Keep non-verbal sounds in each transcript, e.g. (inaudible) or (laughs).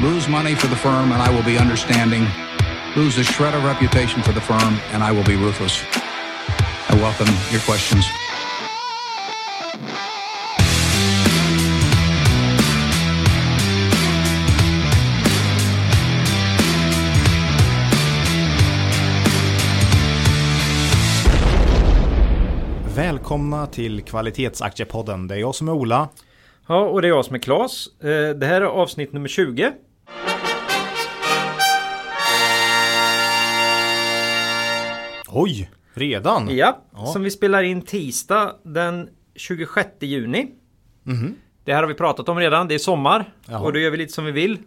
lose money for the firm and I will be understanding, lose a shred of reputation for the firm and I will be ruthless. I welcome your questions. Välkomna till Kvalitetsaktiepodden. Det är jag som är Ola. Ja, och det är jag som är Klas. Eh, Det här är avsnitt nummer 20. Oj, redan? Ja, Ja. som vi spelar in tisdag den 26 juni. Det här har vi pratat om redan. Det är sommar. Jaha. Mm. och då gör vi lite som vi vill.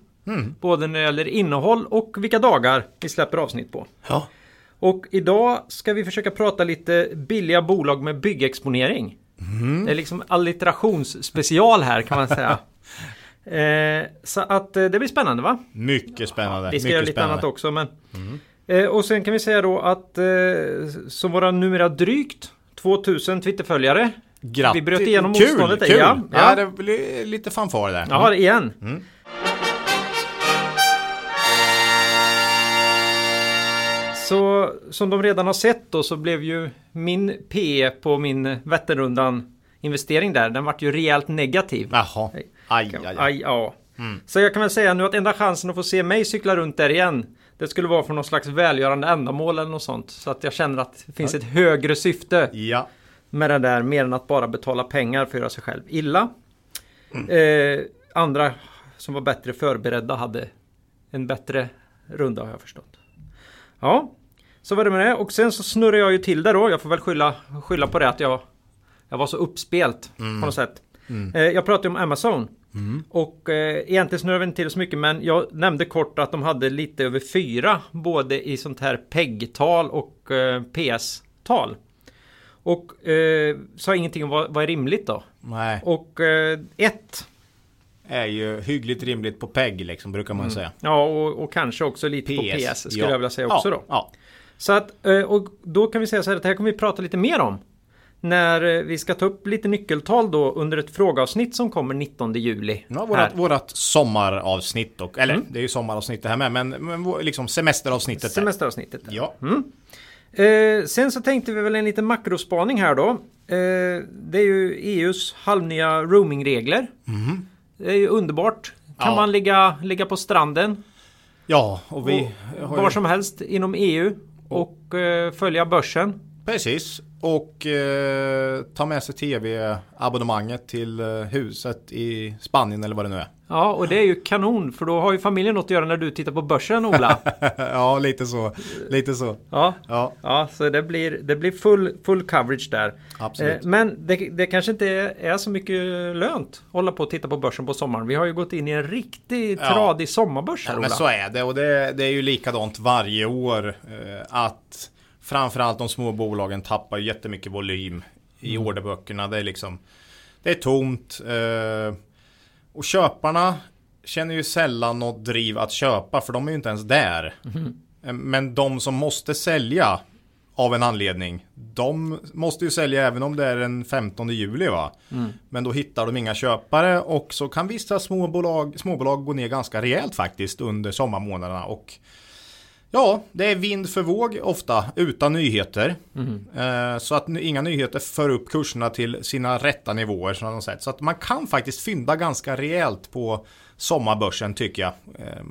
Både när det gäller innehåll och vilka dagar vi släpper avsnitt på. Ja. Och idag ska vi försöka prata lite billiga bolag med byggexponering. Mhm. Det är liksom alliterationsspecial här kan man säga. (laughs) eh, så att eh, det blir spännande va? Mycket spännande. Vi ska mycket göra lite spännande. annat också men eh, Och sen kan vi säga då att eh, Som våra numera drygt 2000 Twitterföljare Grattis. Vi bröt igenom kul, motståndet Kul. ja. Ja, Ja. det blir lite fanfar där. Ja, igen Mm. Så som de redan har sett då så blev ju min PE på min Vätternrundan investering där Den vart ju rejält negativ Jaha. Aj, aj, aj. Aj, ja. Så jag kan väl säga nu att enda chansen att få se mig cykla runt där igen Det skulle vara för någon slags välgörande ändamål eller något sånt Så att jag känner att det finns ett högre syfte Ja. med det där mer än att bara betala pengar för att göra sig själv illa. Eh, andra som var bättre förberedda hade en bättre runda har jag förstått. Ja, så var det med det. Och sen så snurrar jag ju till det då. Jag får väl skylla, skylla på det att jag, jag var så uppspelt på något sätt. Eh, jag pratade om Amazon. Och eh, egentligen snurrar vi inte till så mycket men jag nämnde kort att de hade lite över fyra både i sånt här PEG-tal och eh, PS-tal. Och eh, sa ingenting om vad, vad är rimligt då. Nej. Och eh, ett. Är ju hyggligt rimligt på PEG liksom, brukar man säga. Ja och, och kanske också lite på PS skulle ja. jag vilja säga också ja. då. Ja. Så att, eh, och då kan vi säga så här att det här kommer vi prata lite mer om. När eh, vi ska ta upp lite nyckeltal då under ett frågeavsnitt som kommer 19 juli. Ja, vårat, vårat sommaravsnitt och, eller Mm. det är ju sommaravsnitt det här med, men, men liksom semesteravsnittet. där. Semesteravsnittet. Ja. Eh, sen så tänkte vi väl en liten makrospaning här då. Eh, det är ju EUs halvnya roamingregler. Det är ju underbart. Kan. Ja. man ligga, ligga på stranden Ja, och vi och var ju, som helst inom EU och eh, följa börsen. Precis. Och eh, ta med sig tv-abonnemanget till eh, huset i Spanien eller vad det nu är. Ja, och det är ju kanon för då har ju familjen något att göra när du tittar på börsen Ola. (laughs) ja, lite så. Lite så. Ja, Ja, ja så det blir, det blir full, full coverage där. absolut. Eh, men det, det kanske inte är, så mycket lönt att hålla på och titta på börsen på sommaren. Vi har ju gått in i en riktig Ja. tradig sommarbörs här Ja, Ola. men så är det och det, det är ju likadant varje år eh, att framförallt de små bolagen tappar jättemycket volym i Mm. orderböckerna. Det är liksom det är tomt eh, och köparna känner ju sällan något driv att köpa för de är ju inte ens där. Eh, Men de som måste sälja av en anledning. De måste ju sälja även om det är den 15 juli va. Mm. Men då hittar de inga köpare och så kan vissa småbolag, småbolag gå ner ganska rejält faktiskt under sommarmånaderna. Och ja, det är vind för våg ofta utan nyheter. Eh, så att inga nyheter för upp kurserna till sina rätta nivåer. Som de sett. Så att man kan faktiskt fynda ganska rejält på sommarbörsen tycker jag. Eh,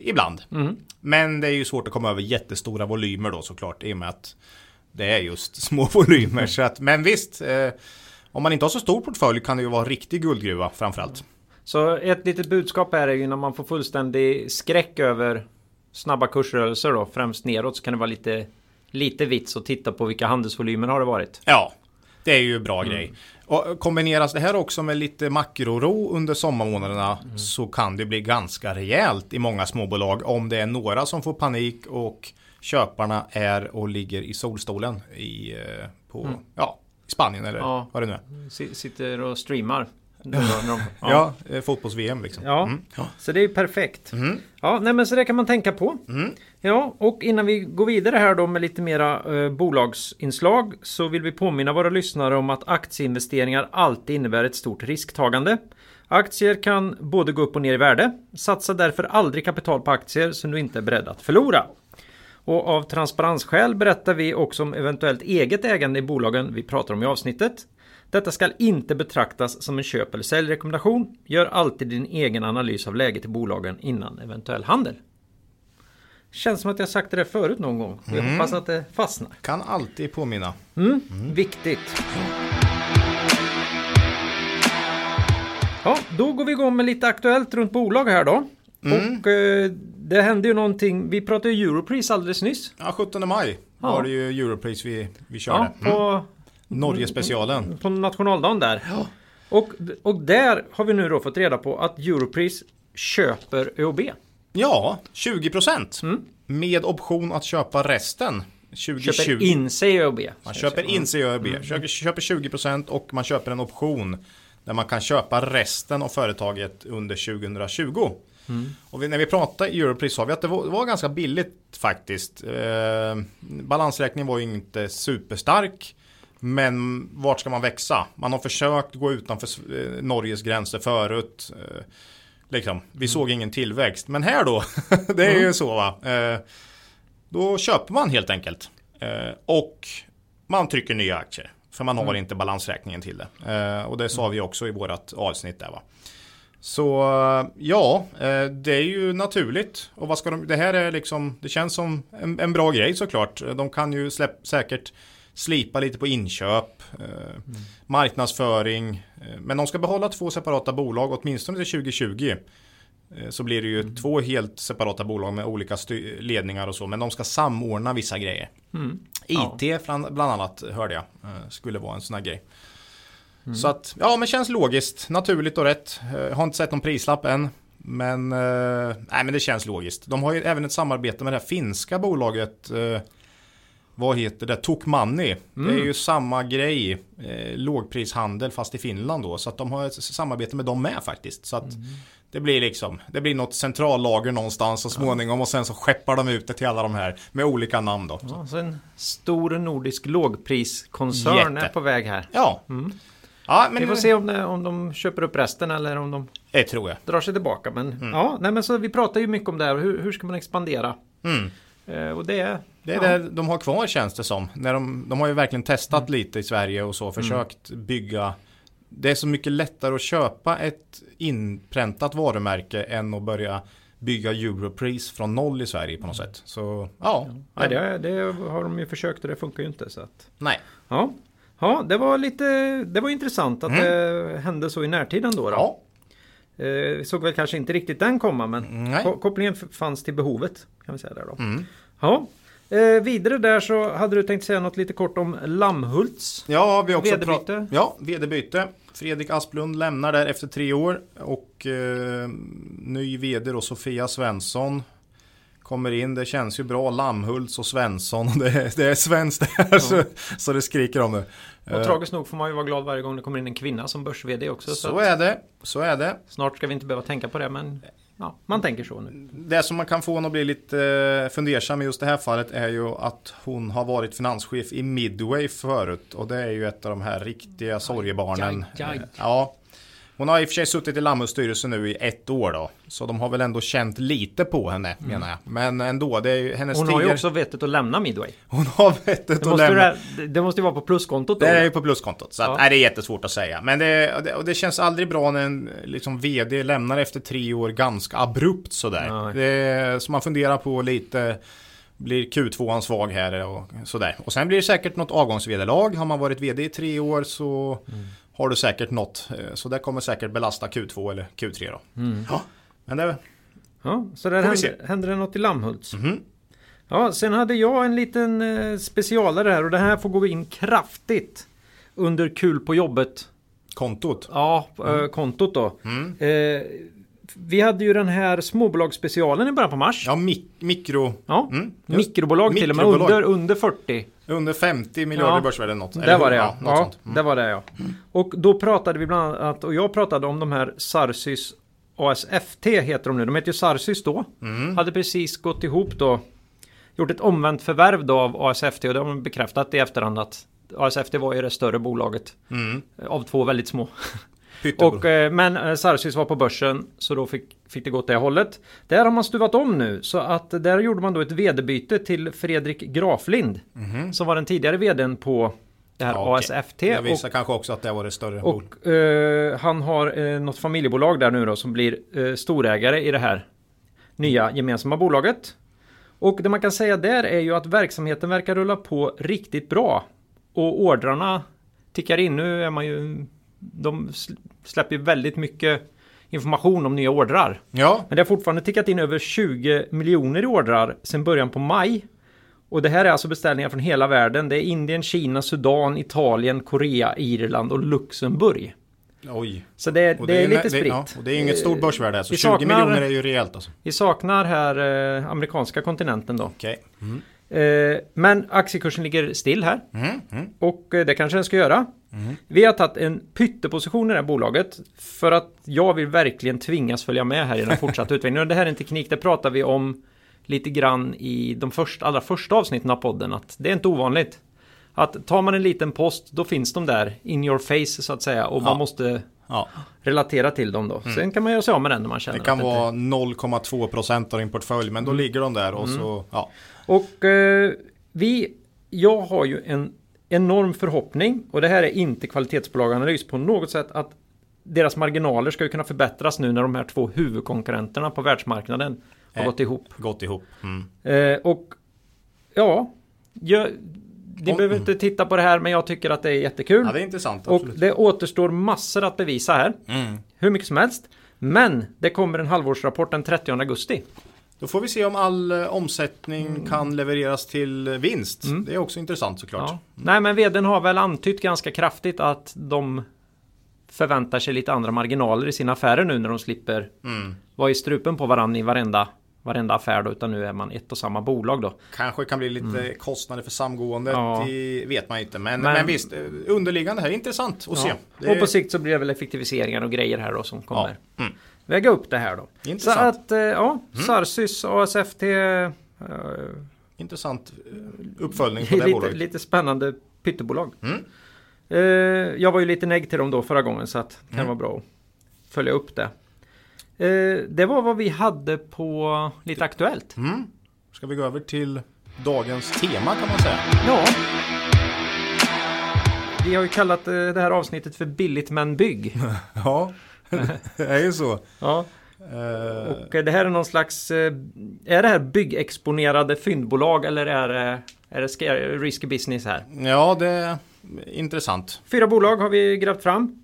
ibland. Mm. Men det är ju svårt att komma över jättestora volymer då såklart. I och med att det är just (laughs) små volymer. Så att, men visst. Eh, om man inte har så stor portfölj kan det ju vara riktig guldgruva framförallt. Så ett litet budskap här är ju när man får fullständig skräck över snabba kursrörelser då, främst neråt, så kan det vara lite, lite vits att titta på vilka handelsvolymer har det varit. Ja, det är ju bra grej. Och kombineras det här också med lite makroro under sommarmånaderna så kan det bli ganska rejält i många småbolag om det är några som får panik och köparna är och ligger i solstolen i, eh, på, ja, i Spanien eller Ja. vad det nu är. Sitter och streamar. De- (laughs) Ja, eh, fotbolls-VM liksom. Ja. Mm. ja. Så det är ju perfekt. Mm. Ja, nej men så det kan man tänka på. Mm. Ja, och innan vi går vidare här då med lite mera eh, bolagsinslag så vill vi påminna våra lyssnare om att aktieinvesteringar alltid innebär ett stort risktagande. Aktier kan både gå upp och ner i värde. Satsa därför aldrig kapital på aktier som du inte är beredd att förlora. Och av transparensskäl berättar vi också om eventuellt eget ägande i bolagen vi pratar om i avsnittet. Detta ska inte betraktas som en köp eller säljrekommendation. Gör alltid din egen analys av läget i bolagen innan eventuell handel. Känns som att jag sagt det där förut någon gång. Jag Mm. hoppas att det fastnar. Kan alltid påminna. Viktigt. Ja, då går vi igång med lite aktuellt runt bolag här då. Och eh, det hände ju någonting. Vi pratade ju Europris alldeles nyss. Ja, 17 maj Ja. var det ju Europris vi, vi körde. Ja, på, Norge-specialen. på nationaldagen där. Och, och där har vi nu då fått reda på att Europris köper ÖoB. Ja, 20 procent. Med option att köpa resten. 2020. Köper in sig i ÖoB. Man köper in sig i ÖoB. Köper, köper 20 procent och man köper en option. Där man kan köpa resten av företaget under 2020. Och vi, när vi pratade Europris sa vi att det var, det var ganska billigt faktiskt. Eh, balansräkningen var ju inte superstark. Men vart ska man växa? Man har försökt gå utanför eh, Norges gränser förut. Eh, liksom, vi såg ingen tillväxt. Men här då, (laughs) det är ju så va. Eh, då köper man helt enkelt. Och man trycker nya aktier. För man har inte balansräkningen till det. Och det sa vi också i vårat avsnitt där va. Så ja, det är ju naturligt. Och vad ska de, det här är liksom, det känns som en, en bra grej såklart. De kan ju släpp, säkert slipa lite på inköp, eh, marknadsföring. Eh, men de ska behålla två separata bolag åtminstone till 2020. Eh, Så blir det ju två helt separata bolag med olika ledningar och så. Men de ska samordna vissa grejer. IT bland, bland annat hörde jag eh, skulle vara en sån här grej. Så att, ja men känns logiskt, naturligt och rätt. Eh, har inte sett någon prislapp än. Men, eh, nej, men det känns logiskt. De har ju även ett samarbete med det här finska bolaget. Eh, vad heter det? Tokmanni. Det är ju samma grej. Eh, lågprishandel fast i Finland då. Så att de har ett samarbete med dem med faktiskt. Så att det blir liksom, det blir något centrallager någonstans så småningom och sen så skeppar de ut det till alla de här med olika namn då. Ja, så en stor nordisk lågpriskoncern Jätte. är på väg här. Ja. Ja, men Vi får se om, det, om de köper upp resten eller om de Det tror jag. drar sig tillbaka. Men Mm. ja, nej, men så vi pratar ju mycket om det här. Hur, hur ska man expandera? Mm. Eh, och det är... Det är det de har kvar känns det som. När de, de har ju verkligen testat Mm. lite i Sverige och så. Försökt bygga. Det är så mycket lättare att köpa ett inpräntat varumärke än att börja bygga Europris från noll i Sverige på något sätt. Så ja. Nej, det, det har de ju försökt och det funkar ju inte. Så att, Nej. ja. ja, det var lite... Det var intressant att det hände så i närtid ändå. Då. Mm. Ja. Eh, vi såg väl kanske inte riktigt den komma men Nej. ko- kopplingen fanns till behovet. Kan vi säga där då. Mm. Ja. Eh, vidare där så hade du tänkt säga något lite kort om Lammhults. Ja, vi också Vd-byte. Ja, vd-byte. Fredrik Asplund lämnar där efter tre år och eh, ny vd då Sofia Svensson kommer in. Det känns ju bra. Lammhults och Svensson. (laughs) Det är, det är svenskt där så, så det skriker om det. Och Eh, tragiskt nog får man ju vara glad varje gång det kommer in en kvinna som börs-VD också. Så, så är det. Så är det. snart ska vi inte behöva tänka på det men ja, man tänker så nu. Det som man kan få en att bli lite eh, fundersam i just det här fallet är ju att hon har varit finanschef i Midway förut och det är ju ett av de här riktiga sorgebarnen. aj, aj. Eh, Ja. Hon har i och för sig suttit i Lammhults styrelse nu i ett år då. Så de har väl ändå känt lite på henne menar jag. Men ändå, det är ju hennes Hon har ju också vettet att lämna Midway. Hon har vettet att lämna. det, det måste ju vara på pluskontot då. Det är ju på pluskontot. Så att, Ja. nej, det är jättesvårt att säga. Men det, det, och det känns aldrig bra när en liksom, vd lämnar efter tre år ganska abrupt sådär. Det, så man funderar på lite blir Q2 svag här och sådär. Och sen blir det säkert något avgångsvederlag. Har man varit vd i tre år så Mm. Har du säkert något. eh, Så det kommer säkert belasta Q2 eller Q3 då. Ja. Men det, Ja, så där Får vi hände, hände det något i Lammhults. Mhm. Ja, sen hade jag en liten eh, specialare här och det här får gå in kraftigt under kul på jobbet. kontot. Ja, eh, kontot då. Mm. Eh, vi hade ju den här småbolagsspecialen i början på mars. Ja, mik- mikro. Ja, Mm, mikrobolag till och med under, under 40. Under 50 miljarder Ja. börsvärde något. Eller var det ja. ja. Mm. det var det ja. Och då pratade vi bland annat, och jag pratade om de här Sarsys ASFT heter de nu. De heter ju Sarsys då. Mm. Hade precis gått ihop då. Gjort ett omvänt förvärv då av ASFT och det har de bekräftat i efterhand att ASFT var ju det större bolaget. Mm. Av två väldigt små. Och, eh, men eh, Sarsis var på börsen så då fick, fick det gå åt det hållet. Där har man stuvat om nu så att där gjorde man då ett vd-byte till Fredrik Graflind. Mhm. Som var den tidigare vdn på det här Ja. ASFT. Det visar och, kanske också att det var det större och eh, han har eh, något familjebolag där nu då som blir eh, storägare i det här nya gemensamma bolaget. Och det man kan säga där är ju att verksamheten verkar rulla på riktigt bra. Och ordrarna tickar in. Nu är man ju... De sl- släpper väldigt mycket information om nya ordrar. Ja, Men det har fortfarande tickat in över 20 miljoner i ordrar sedan början på maj. Och det här är alltså beställningar från hela världen. Det är Indien, Kina, Sudan, Italien, Korea, Irland och Luxemburg. oj. Så det, Och det är, lite det, spritt. ja, och det är inget stort börsvärde här, så Vi 20 saknar- miljoner är ju rejält alltså. Vi saknar här eh, amerikanska kontinenten då. Okej. Eh, men aktiekursen ligger still här. Mm, mm. Och eh, det kanske den ska göra. Vi har tagit en pytteposition i det här bolaget. För att jag vill verkligen tvingas följa med här i den fortsatta (laughs) utvecklingen. Och det här är en teknik, det pratar vi om lite grann i de första, allra första avsnitten av podden. Att det är inte ovanligt. Att tar man en liten post, då finns de där in your face så att säga. Och Ja. man måste Ja, relatera till dem då. Sen kan man göra sig av med den när man känner det kan att vara 0,2 procent av din portfölj, men då ligger de där och så, ja. Och eh, vi, jag har ju en enorm förhoppning och det här är inte kvalitetsbolagsanalys på något sätt att deras marginaler ska ju kunna förbättras nu när de här två huvudkonkurrenterna på världsmarknaden har Eh. gått ihop. gått ihop. Mm. Eh, och ja, jag, ni behöver inte titta på det här men jag tycker att det är jättekul. Ja, det är intressant. och Absolut. det återstår massor att bevisa här. Mm. Hur mycket som helst. Men det kommer en halvårsrapport den 30 augusti. Då får vi se om all eh, omsättning Mm. kan levereras till eh, vinst. Det är också intressant såklart. Ja. Nej men vdn har väl antytt ganska kraftigt att de förväntar sig lite andra marginaler i sina affärer nu när de slipper Mm. vara i strupen på varandra i varenda, varenda affär då, utan nu är man ett och samma bolag då. Kanske kan bli lite kostnader för samgåendet. Mm. Ja. Det vet man inte. Men, Men- men, visst, eh, underliggande här är intressant att se. Ja. Det Och på sikt så blir det väl effektiviseringar och grejer här då som kommer Ja. Mm. Väga upp det här då. Så Intressant. Mm. att, eh, ja, Sarsys, ASFT, eh, intressant eh, uppföljning på (laughs) det lite, bolaget. lite spännande pyttebolag. Mm. Eh, jag var ju lite neg till dem då förra gången så att det kan Mm. vara bra att följa upp det. Det var vad vi hade på lite aktuellt. Mm. Ska vi gå över till dagens tema kan man säga. Ja. Vi har ju kallat det här avsnittet för Billigt men bygg. (laughs) Ja, det är ju så. Ja. Eh, Och eh, det här är någon slags... eh, Är det här byggexponerade fyndbolag eller är det, är det risky business här? ja, det är intressant. Fyra bolag har vi grävt fram.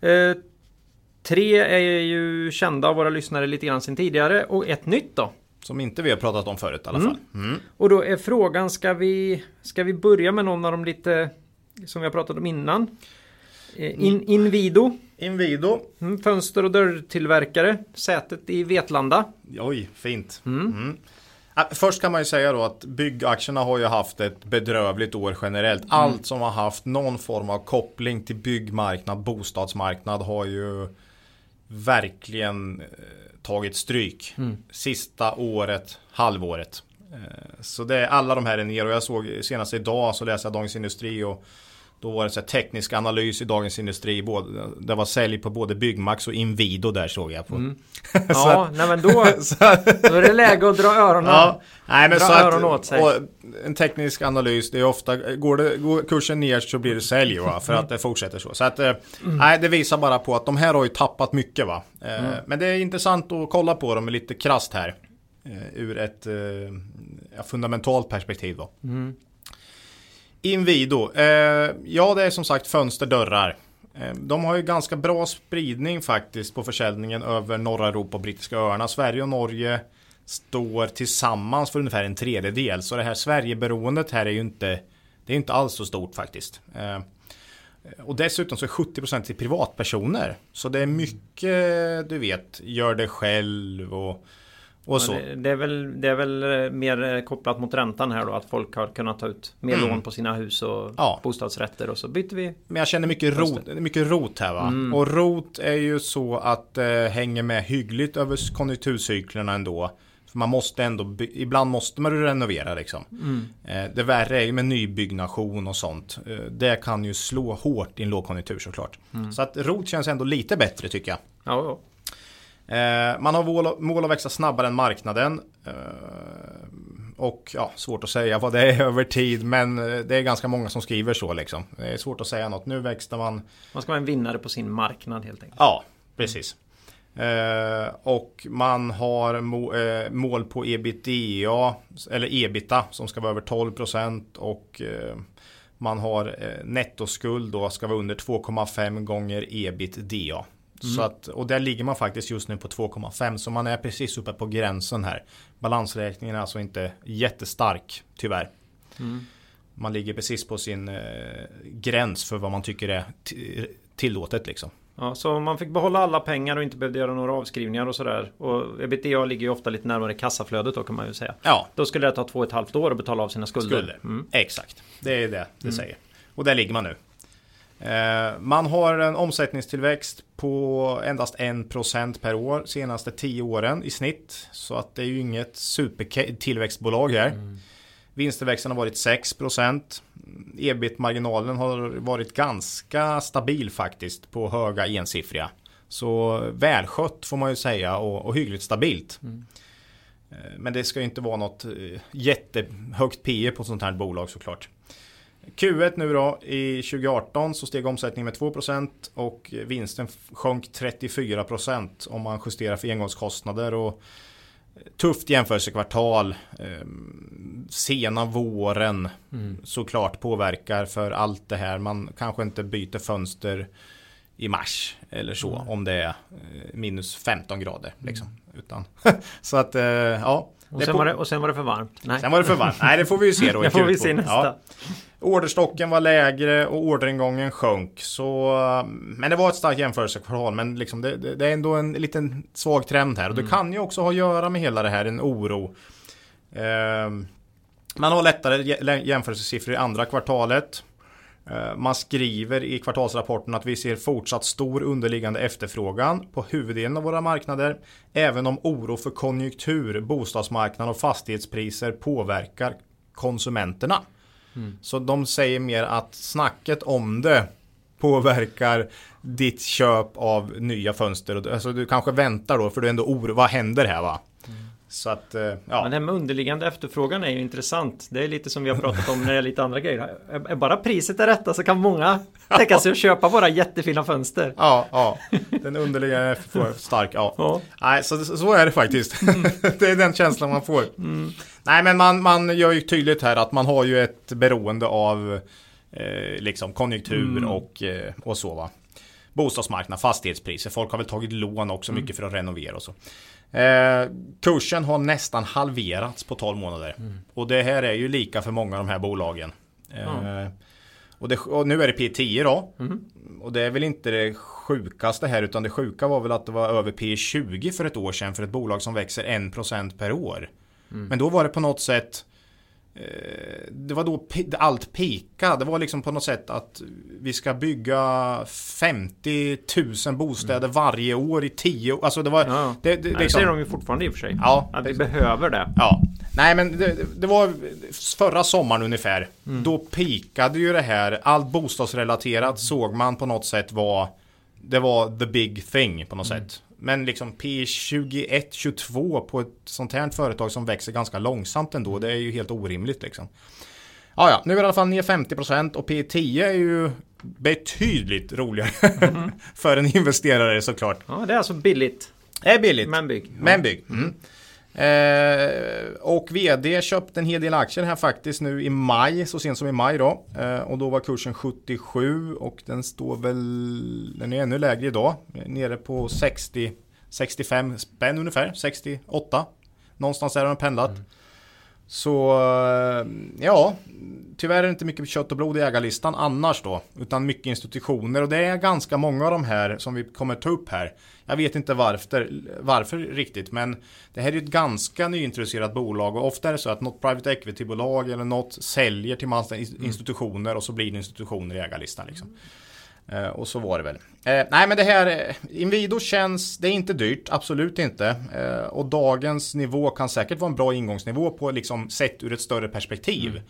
Eh, tre är ju kända av våra lyssnare lite grann sedan tidigare och ett nytt då. Som inte vi har pratat om förut i alla Mm. fall. Mm. Och då är frågan, ska vi, ska vi börja med någon av de lite som vi har pratat om innan? In, Invido, Inwido. mm, fönster och dörrtillverkare, sätet i Vetlanda. Oj, fint. Mm. Ah, Först kan man ju säga då att byggaktierna har ju haft ett bedrövligt år generellt. Allt som har haft någon form av koppling till byggmarknad, bostadsmarknad har ju verkligen eh, tagit stryk. Sista året, halvåret. Eh, så det är alla de här är ner och jag såg senast idag så läste jag Dagens Industri och då var det så här teknisk analys i Dagens Industri. Både, det var sälj på både Byggmax och Inwido där såg jag på. (laughs) Ja, nej men då, (laughs) Så att- då är det läge att dra öronen. Ja, nej men Dra så att, öronen åt sig. en teknisk analys, det är ofta, går, det, går kursen ner så blir det sälj va, för att det fortsätter så. Så att, eh, nej det visar bara på att de här har ju tappat mycket va. Eh, Men det är intressant att kolla på dem lite krasst här. Eh, ur ett fundamentalt perspektiv då. Inwido, Invido. Eh, ja det är som sagt fönster, dörrar. Eh, de har ju ganska bra spridning faktiskt på försäljningen över norra Europa och brittiska öarna. Sverige och Norge står tillsammans för ungefär en tredjedel. Så det här Sverigeberoendet här är ju inte, det är inte alls så stort faktiskt. Eh, och dessutom så är 70% till privatpersoner. Så det är mycket, du vet, gör det själv och, och så. Det, det, är väl, det är väl eh, mer eh, kopplat mot räntan här då att folk har kunnat ta ut mer Mm. lån på sina hus och Ja. bostadsrätter och så byter vi. Men jag känner mycket rot, mycket rot här va. Mm. Och rot är ju så att det hänger med hyggligt över konjunkturcyklerna ändå. För man måste ändå, ibland måste man renovera liksom. Mm. Eh, det värre är ju med nybyggnation och sånt. Eh, det kan ju slå hårt i en lågkonjunktur såklart. Mm. Så att ROT känns ändå lite bättre tycker jag. Ja, ja. Eh, man har mål, att växa snabbare än marknaden. Och ja, svårt att säga vad det är (laughs) över tid men det är ganska många som skriver så liksom. Det är svårt att säga något. Nu växte man... Man ska vara en vinnare på sin marknad helt enkelt. Ja, precis. Eh, och man har må, eh, mål på ebitda eller ebita som ska vara över 12% och eh, man har eh, nettoskuld då ska vara under 2,5 gånger ebitda. Mm. Så att, och där ligger man faktiskt just nu på 2,5 så man är precis uppe på gränsen här. Balansräkningen är alltså inte jättestark tyvärr. Mm. Man ligger precis på sin eh, gräns för vad man tycker är tillåtet liksom. Ja, så man fick behålla alla pengar och inte behövde göra några avskrivningar och sådär. Och ebitda ligger ju ofta lite närmare kassaflödet då kan man ju säga. Ja. Då skulle det ta två och ett halvt år att betala av sina skulder. skulder. Mm. Exakt, det är det det mm. säger. Och där ligger man nu. Eh, man har en omsättningstillväxt på endast 1% per år senaste 10 åren i snitt. Så att det är ju inget supertillväxtbolag här. Mm. Vinstillväxten har varit 6%. Ebit-marginalen har varit ganska stabil faktiskt på höga ensiffriga. Så välskött får man ju säga och, och hyggligt stabilt. Mm. Eh, men det ska ju inte vara något eh, jättehögt P på sånt här bolag såklart. Q1 nu då i 2018 så steg omsättningen med 2% och vinsten sjönk 34% om man justerar för engångskostnader och Tufft jämförelsekvartal. Eh, sena våren mm. såklart påverkar för allt det här. Man kanske inte byter fönster i mars eller så mm. om det är eh, minus 15 grader. Liksom. Mm. Utan, (laughs) så att eh, ja. Och sen, på... var det, och sen var det för varmt. Nej. Sen var det för varmt. Nej, det får vi ju se då. (laughs) det får vi se nästa. Ja. Orderstocken var lägre och orderingången sjönk. Så, men det var ett starkt jämförelsekvartal. Men liksom det, det, det, är ändå en liten svag trend här. Och det mm. kan ju också ha att göra med hela det här, en oro. Eh, man har lättare jämförelsesiffror i andra kvartalet. Eh, man skriver i kvartalsrapporten att vi ser fortsatt stor underliggande efterfrågan på huvuddelen av våra marknader. Även om oro för konjunktur, bostadsmarknad och fastighetspriser påverkar konsumenterna. Mm. Så de säger mer att snacket om det påverkar ditt köp av nya fönster. Alltså du kanske väntar då för du är ändå oro. Vad händer här va? Så att, eh, ja. Men med underliggande efterfrågan är ju intressant. Det är lite som vi har pratat om när det är lite andra grejer. Är bara priset är rätta så kan många tänka sig att köpa våra jättefina fönster. Ja, ja. Den underliggande efterfrågan är stark. Ja. ja. Nej, så, så är det faktiskt. Mm. (laughs) det är den känslan man får. Mm. Nej, men man, man gör ju tydligt här att man har ju ett beroende av eh, liksom konjunktur mm. och, eh, och så va. Bostadsmarknad, fastighetspriser. Folk har väl tagit lån också mm. mycket för att renovera och så. Eh, kursen har nästan halverats på 12 månader. Mm. Och det här är ju lika för många av de här bolagen. Eh, och, det, och, nu är det P10 då. Mm. Och det är väl inte det sjukaste här utan det sjuka var väl att det var över P20 för ett år sedan för ett bolag som växer 1% per år. Mm. Men då var det på något sätt det var då allt pika. Det var liksom på något sätt att vi ska bygga 50 000 bostäder mm. varje år i 10 år. Alltså det var... Ja. Det, det, Nej, liksom, det säger de ju fortfarande i och för sig. Ja. Att vi behöver det. Ja. Nej men det, det var förra sommaren ungefär. Mm. Då pikade ju det här. Allt bostadsrelaterat såg man på något sätt var... Det var the big thing på något mm. sätt. Men liksom P21, 22 på ett sånt här företag som växer ganska långsamt ändå. Det är ju helt orimligt liksom. Ja, ja, nu är det i alla fall ner 50% och P10 är ju betydligt roligare mm. (laughs) för en investerare såklart. Ja, det är alltså billigt. Det är billigt. Men bygg. Men bygg. Mm. Eh, och vd köpte en hel del aktier här faktiskt nu i maj, så sent som i maj då. Eh, och då var kursen 77 och den står väl, den är ännu lägre idag. Nere på 60, 65 spänn ungefär, 68. Någonstans där har den pendlat. Mm. Så eh, ja, tyvärr är det inte mycket kött och blod i ägarlistan annars då. Utan mycket institutioner och det är ganska många av de här som vi kommer ta upp här. Jag vet inte varför, varför riktigt men det här är ett ganska nyintroducerat bolag och ofta är det så att något private equity-bolag eller något säljer till massa institutioner och så blir det institutioner i ägarlistan. Liksom. Eh, och så var det väl. Eh, nej men det här, eh, Inwido känns, det är inte dyrt, absolut inte. Eh, och dagens nivå kan säkert vara en bra ingångsnivå på liksom sett ur ett större perspektiv. Mm.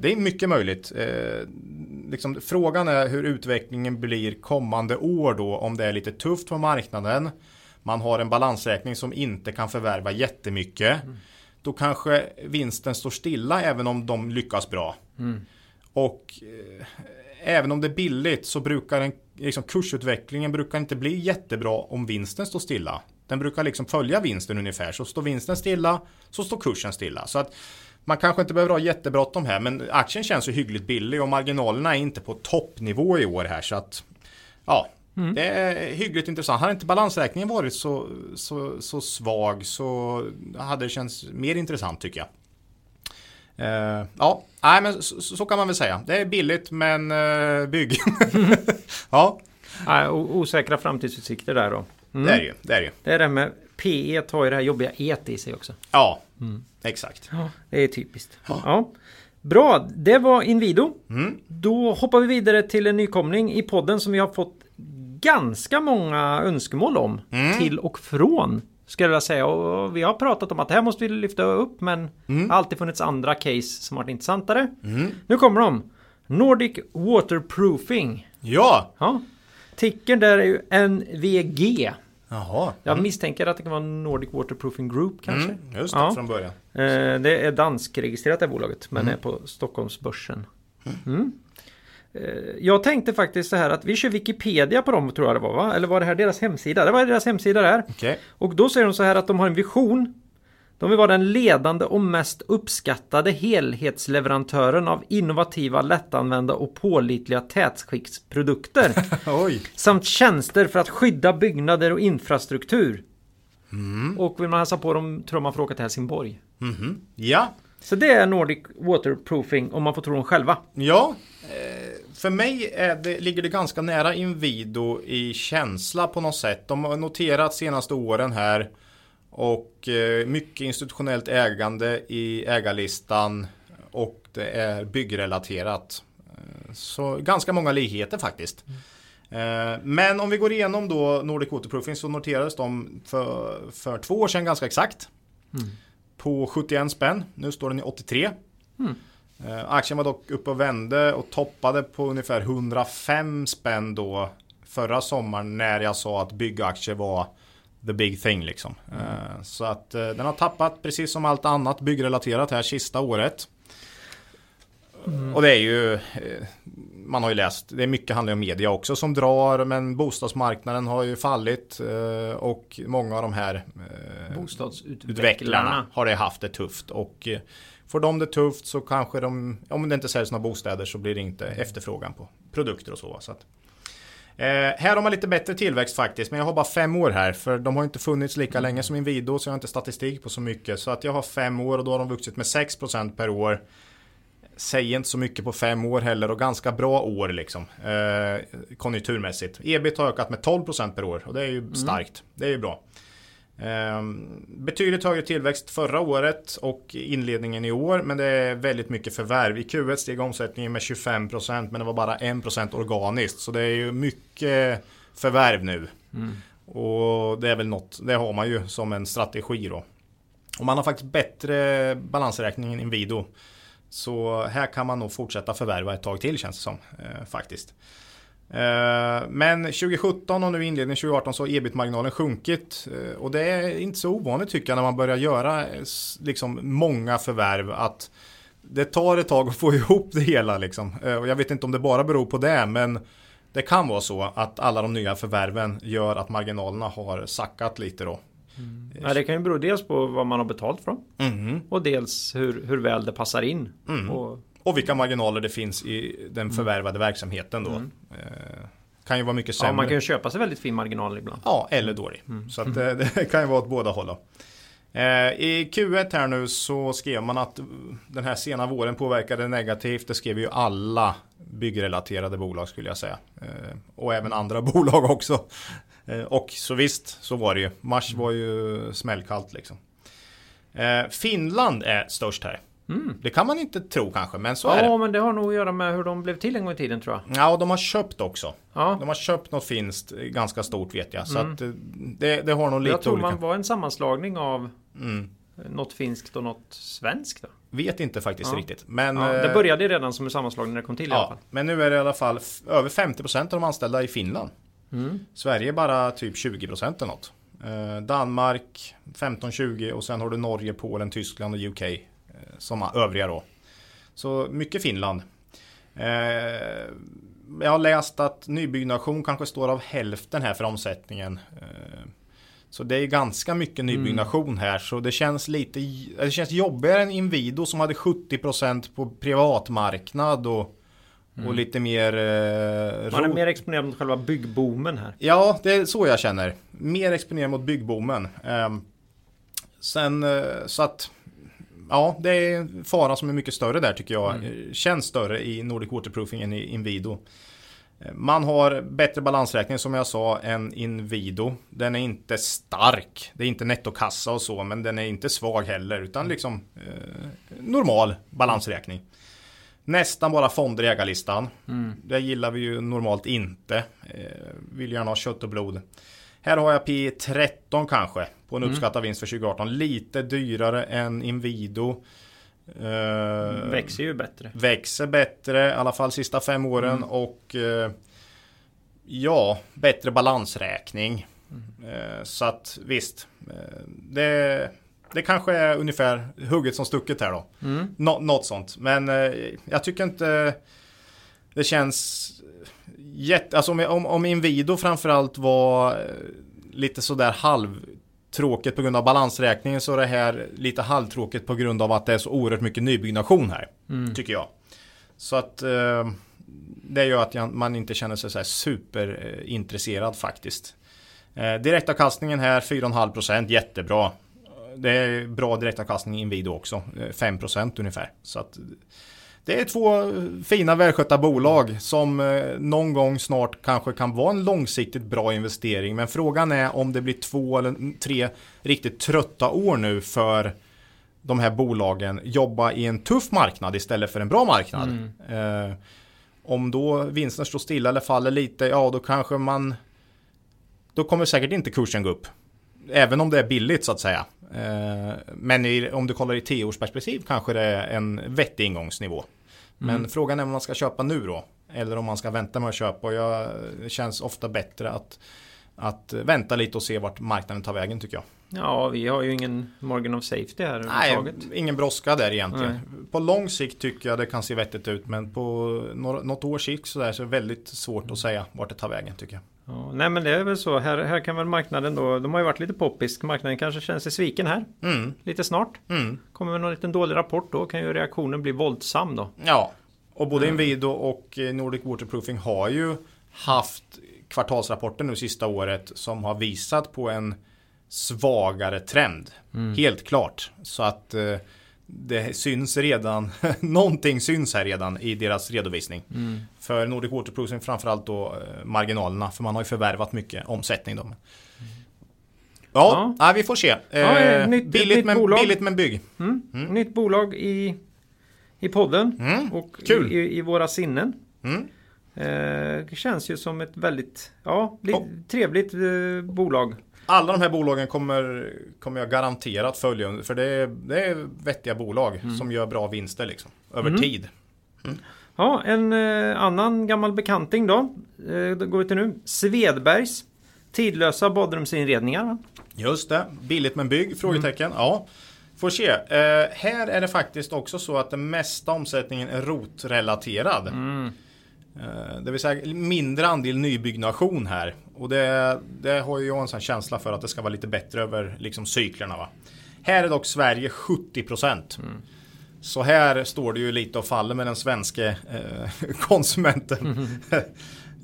Det är mycket möjligt. Liksom, frågan är hur utvecklingen blir kommande år då om det är lite tufft på marknaden. Man har en balansräkning som inte kan förvärva jättemycket. Mm. Då kanske vinsten står stilla även om de lyckas bra. Mm. Och även om det är billigt så brukar en, liksom, kursutvecklingen brukar inte bli jättebra om vinsten står stilla. Den brukar liksom följa vinsten ungefär. Så står vinsten stilla så står kursen stilla. Så att man kanske inte behöver ha jättebråttom här men aktien känns ju hyggligt billig och marginalerna är inte på toppnivå i år här så att ja, Mm. Det är hyggligt intressant. Hade inte balansräkningen varit så, så, så svag så hade det känts mer intressant tycker jag. Uh, ja, nej, men så, så, kan man väl säga. Det är billigt men uh, bygg. (laughs) ja. Nej, osäkra framtidsutsikter där då. Mm. Det är det ju. Det är det. Det är det med P1 har ju det här jobbiga et i sig också. Ja, mm. exakt. Ja, det är typiskt. Ja. ja. Bra, det var Inwido. Mm. Då hoppar vi vidare till en nykomling i podden som vi har fått ganska många önskemål om. Mm. Till och från skulle jag säga. Och vi har pratat om att det här måste vi lyfta upp men mm. alltid funnits andra case som varit intressantare. Mm. Nu kommer de. Nordic Waterproofing. Ja! ja. Tickern där är ju NVG. Jaha. Jag mm. misstänker att det kan vara Nordic Waterproofing Group kanske. Mm, just det, ja. från början. Eh, det är danskregistrerat det bolaget men mm. är på Stockholmsbörsen. Mm. Eh, jag tänkte faktiskt så här att vi kör Wikipedia på dem tror jag det var va? Eller var det här deras hemsida? Det var deras hemsida där. Okay. Och då säger de så här att de har en vision. De vill vara den ledande och mest uppskattade helhetsleverantören av innovativa, lättanvända och pålitliga tätskiktsprodukter. (laughs) samt tjänster för att skydda byggnader och infrastruktur. Mm. Och vill man hälsa på dem tror man får åka till Helsingborg. Mm. Ja. Så det är Nordic Waterproofing om man får tro dem själva. Ja. Eh för mig det, ligger det ganska nära Inwido i känsla på något sätt. De har noterat senaste åren här och eh, mycket institutionellt ägande i ägarlistan och det är byggrelaterat. Eh, så ganska många likheter faktiskt. Mm. Men om vi går igenom då Nordic Waterproofing så noterades de för, för två år sedan ganska exakt. Mm. På 71 spänn. Nu står den i 83. Mm. Eh, aktien var dock uppe och vände och toppade på ungefär 105 spänn då förra sommaren när jag sa att byggaktier var the big thing liksom. Mm. Så att eh, den har tappat precis som allt annat byggrelaterat här sista året. Mm. Och det är ju Man har ju läst Det är mycket handlar om media också som drar Men bostadsmarknaden har ju fallit Och många av de här Bostadsutvecklarna Har det haft det tufft och Får de det tufft så kanske de, om det inte säljs några bostäder så blir det inte efterfrågan på produkter och så. så att, eh, här har man lite bättre tillväxt faktiskt, men jag har bara fem år här för de har inte funnits lika länge som Inwido så jag har inte statistik på så mycket. Så att jag har fem år och då har de vuxit med 6% per år. Säger inte så mycket på fem år heller och ganska bra år liksom eh, konjunkturmässigt. Ebit har ökat med 12% per år och det är ju mm. starkt. Det är ju bra. Ehm, betydligt högre tillväxt förra året och inledningen i år men det är väldigt mycket förvärv. I Q1 steg omsättningen med 25% men det var bara 1% organiskt så det är ju mycket förvärv nu. Mm. Och det är väl något, det har man ju som en strategi då. Och man har faktiskt bättre balansräkning än Inwido. Så här kan man nog fortsätta förvärva ett tag till känns det som. Eh, faktiskt. Eh, men 2017 och nu inledningen 2018 så har ebit-marginalen sjunkit. Eh, och det är inte så ovanligt tycker jag när man börjar göra eh, liksom många förvärv. Att det tar ett tag att få (laughs) ihop det hela. Liksom. Och jag vet inte om det bara beror på det. Men det kan vara så att alla de nya förvärven gör att marginalerna har sackat lite då. Mm. Ja, det kan ju bero dels på vad man har betalt från. Mm. Och dels hur, hur väl det passar in. Mm. Och och vilka marginaler det finns i den mm. förvärvade mm. verksamheten då. Mm. Eh, kan ju vara mycket sämre. Ja, man kan ju köpa sig väldigt fin marginal ibland. Ja, eller dålig. Mm. Så att, eh, (laughs) det kan ju vara åt båda håll. Eh, I Q1 här nu så skrev man att den här sena våren påverkade negativt. Det skrev ju alla byggrelaterade bolag skulle jag säga. Och även andra (laughs) bolag också. Och så visst, så var det ju. Mars var ju smällkallt liksom. Finland är störst här. Mm. Det kan man inte tro kanske, men så ja, är det. Ja, men det har nog att göra med hur de blev till en gång i tiden tror jag. Ja, och de har köpt också. Ja. De har köpt något finskt ganska stort vet jag. Så mm. att eh, det, det har nog lite olika. Jag tror olika. man var en sammanslagning av mm. något finskt och något svenskt. Då. Vet inte faktiskt ja. riktigt. Men, ja, det eh, började redan som en sammanslagning när det kom till ja, i alla fall. Men nu är det i alla fall över 50% av de anställda i Finland. Mm. Sverige är bara typ 20% eller något. Eh, Danmark 15-20 och sen har du Norge, Polen, Tyskland och UK eh, som övriga då. Så mycket Finland. Eh, jag har läst att nybyggnation kanske står av hälften här för omsättningen. Så det är ganska mycket nybyggnation mm. här så det känns lite Det känns jobbigare än Inwido som hade 70% på privatmarknad och Mm. Och lite mer... Eh, Man är mer exponerad mot själva byggboomen här. Ja, det är så jag känner. Mer exponerad mot byggboomen. Eh, sen eh, så att... Ja, det är en fara som är mycket större där tycker jag. Mm. Känns större i Nordic Waterproofing än i Inwido. Eh, man har bättre balansräkning som jag sa än Inwido. Den är inte stark. Det är inte nettokassa och så men den är inte svag heller utan liksom eh, normal balansräkning. Nästan bara fonder i ägarlistan. Mm. Det gillar vi ju normalt inte. Eh, vill gärna ha kött och blod. Här har jag P 13 kanske på en mm. uppskattad vinst för 2018. Lite dyrare än Inwido. Eh, växer ju bättre. Växer bättre, i alla fall sista fem åren. Mm. Och eh, ja, bättre balansräkning. Mm. Eh, så att visst, eh, det det kanske är ungefär hugget som stucket här då. Mm. Nå något sånt. Men eh, jag tycker inte det känns jätte... Alltså om, om, om Inwido framförallt var eh, lite sådär halvtråkigt på grund av balansräkningen så är det här lite halvtråkigt på grund av att det är så oerhört mycket nybyggnation här. Mm. Tycker jag. Så att eh, det gör att man inte känner sig så superintresserad faktiskt. Eh, direktavkastningen här 4,5% jättebra det är bra direktavkastning i Inwido också. 5% ungefär. Så att det är två fina välskötta bolag som eh, någon gång snart kanske kan vara en långsiktigt bra investering. Men frågan är om det blir två eller tre riktigt trötta år nu för de här bolagen jobba i en tuff marknad istället för en bra marknad. Mm. Eh, om då vinsten står stilla eller faller lite, ja då kanske man då kommer säkert inte kursen gå upp. Även om det är billigt så att säga. Eh, men i, om du kollar i tioårsperspektiv kanske det är en vettig ingångsnivå. Men mm. frågan är om man ska köpa nu då. Eller om man ska vänta med att köpa. Och jag, det känns ofta bättre att, att vänta lite och se vart marknaden tar vägen tycker jag. Ja, vi har ju ingen margin of safety här Nej, ingen brådska där egentligen. Nej. På lång sikt tycker jag det kan se vettigt ut. Men på något års sikt så, där så är det väldigt svårt att säga vart det tar vägen tycker jag. Ja, nej men det är väl så. Här, här kan väl marknaden då. De har ju varit lite poppis. Marknaden kanske känner sig sviken här. Mm. Lite snart. Mm. Kommer med någon liten dålig rapport då kan ju reaktionen bli våldsam då. Ja. Och både mm. Inwido och eh, Nordic Waterproofing har ju haft kvartalsrapporter nu sista året som har visat på en svagare trend. Mm. Helt klart. Så att eh, det syns redan, (laughs) någonting syns här redan i deras redovisning. Mm. För Nordic Waterproofing framförallt då eh, marginalerna, för man har ju förvärvat mycket omsättning då. Ja, ja. vi får se. Ja, eh, nytt, billigt, nytt men, bolag. billigt men bygg. Mm. Mm. Nytt bolag i, i podden mm. och Kul. I, i våra sinnen. Mm. Eh, det känns ju som ett väldigt ja, trevligt eh, bolag alla de här bolagen kommer, kommer jag garanterat följa för det är, det är vettiga bolag mm. som gör bra vinster liksom, över mm. tid. Mm. Ja, en eh, annan gammal bekanting då. Eh, då går vi till nu. Svedbergs tidlösa badrumsinredningar. Just det, billigt men bygg? Frågetecken. Mm. Ja. Får se. Eh, här är det faktiskt också så att den mesta omsättningen är rotrelaterad. Mm. Eh, det vill säga mindre andel nybyggnation här. Och det, det har ju jag en sån känsla för att det ska vara lite bättre över liksom cyklerna. Va? Här är dock Sverige 70 procent. Mm. Så här står det ju lite och faller med den svenska eh, (laughs) konsumenten. Mm. (laughs)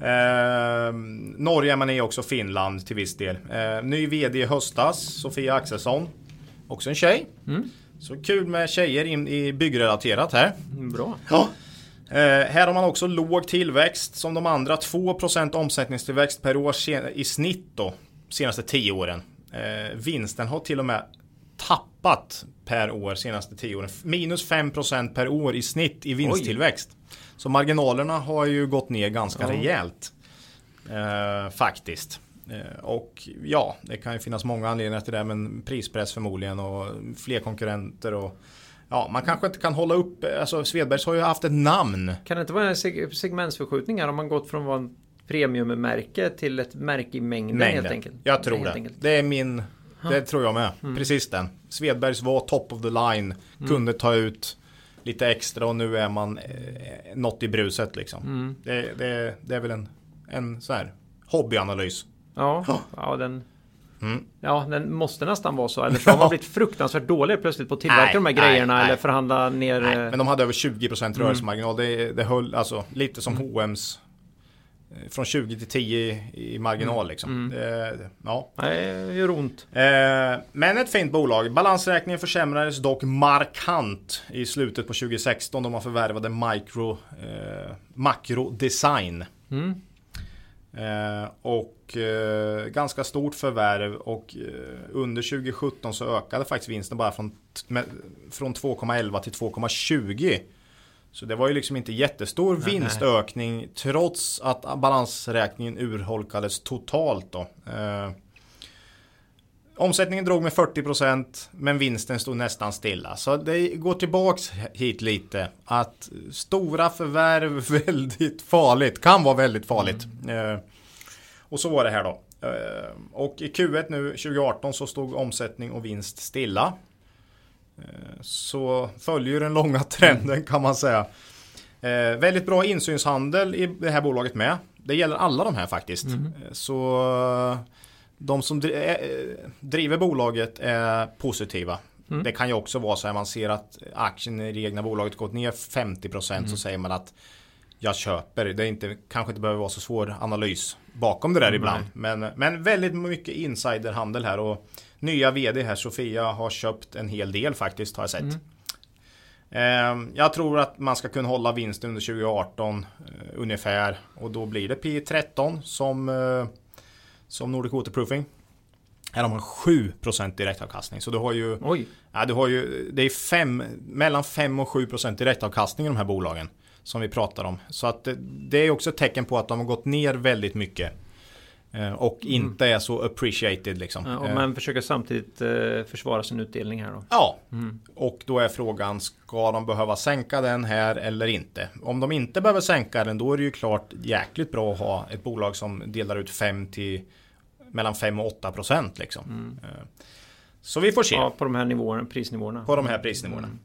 eh, Norge är man i också, Finland till viss del. Eh, ny vd i höstas, Sofia Axelsson. Också en tjej. Mm. Så kul med tjejer in i byggrelaterat här. Bra. Ja. Eh, här har man också låg tillväxt som de andra. 2% omsättningstillväxt per år i snitt då. Senaste 10 åren. Eh, vinsten har till och med tappat per år senaste tio åren. Minus 5% per år i snitt i vinsttillväxt. Oj. Så marginalerna har ju gått ner ganska ja. rejält. Eh, faktiskt. Eh, och ja, det kan ju finnas många anledningar till det. Men prispress förmodligen och fler konkurrenter. och Ja, man kanske inte kan hålla upp, alltså Svedbergs har ju haft ett namn. Kan det inte vara en seg segmentsförskjutning här om man gått från att premiummärke till ett märke i mängden, mängden. helt enkelt? Jag tror det. Enkelt. Det är min, det tror jag med. Mm. Precis den. Svedbergs var top of the line, mm. kunde ta ut lite extra och nu är man eh, något i bruset liksom. Mm. Det, det, det, är väl en, en så här hobbyanalys. Ja, ja den Mm. Ja, den måste nästan vara så. Eller så har man blivit fruktansvärt dålig plötsligt på att tillverka nej, de här grejerna nej, eller förhandla ner. Nej, men de hade över 20% mm. rörelsemarginal. Mm. Det, det höll alltså lite som mm. H&M's eh, från 20 till 10 i marginal mm. liksom. Mm. Det, ja. Det gör ont. Eh, men ett fint bolag. Balansräkningen försämrades dock markant i slutet på 2016 då man förvärvade Micro eh, Macro Design. Mm. Eh, och eh, ganska stort förvärv och eh, under 2017 så ökade faktiskt vinsten bara från, från 2,11 till 2,20. Så det var ju liksom inte jättestor nej, vinstökning nej. trots att balansräkningen urholkades totalt då. Omsättningen drog med 40% men vinsten stod nästan stilla. Så det går tillbaks hit lite. Att stora förvärv (laughs) väldigt farligt. Kan vara väldigt farligt. Mm. Eh, och så var det här då. Eh, och i Q1 nu 2018 så stod omsättning och vinst stilla. Eh, så följer den långa trenden kan man säga. Väldigt bra insynshandel i det här bolaget med. Det gäller alla de här faktiskt. Mm. Så de som driver bolaget är positiva. Mm. Det kan ju också vara så här man ser att aktien i det egna bolaget gått ner 50% mm. så säger man att jag köper. Det är inte, kanske inte behöver vara så svår analys bakom det där mm, ibland. Men, men väldigt mycket insiderhandel här och nya vd här, Sofia, har köpt en hel del faktiskt har jag sett. Mm. Eh, jag tror att man ska kunna hålla vinsten under 2018 eh, ungefär och då blir det P13 som, eh, som Nordic Waterproofing. Här har man 7% direktavkastning. Så du har ju, Oj. Ja, du har ju det är fem, mellan 5 och 7% direktavkastning i de här bolagen som vi pratar om. Så att det är också ett tecken på att de har gått ner väldigt mycket. Eh, och mm. inte är så appreciated liksom. Ja, och man försöker samtidigt eh, försvara sin utdelning här då. Ja, mm. och då är frågan ska de behöva sänka den här eller inte? Om de inte behöver sänka den då är det ju klart jäkligt bra att ha ett bolag som delar ut 5 till mellan 5 och 8 procent liksom. Mm. Så vi får se. Ja, på de här nivåerna, prisnivåerna. På de här prisnivåerna. Mm.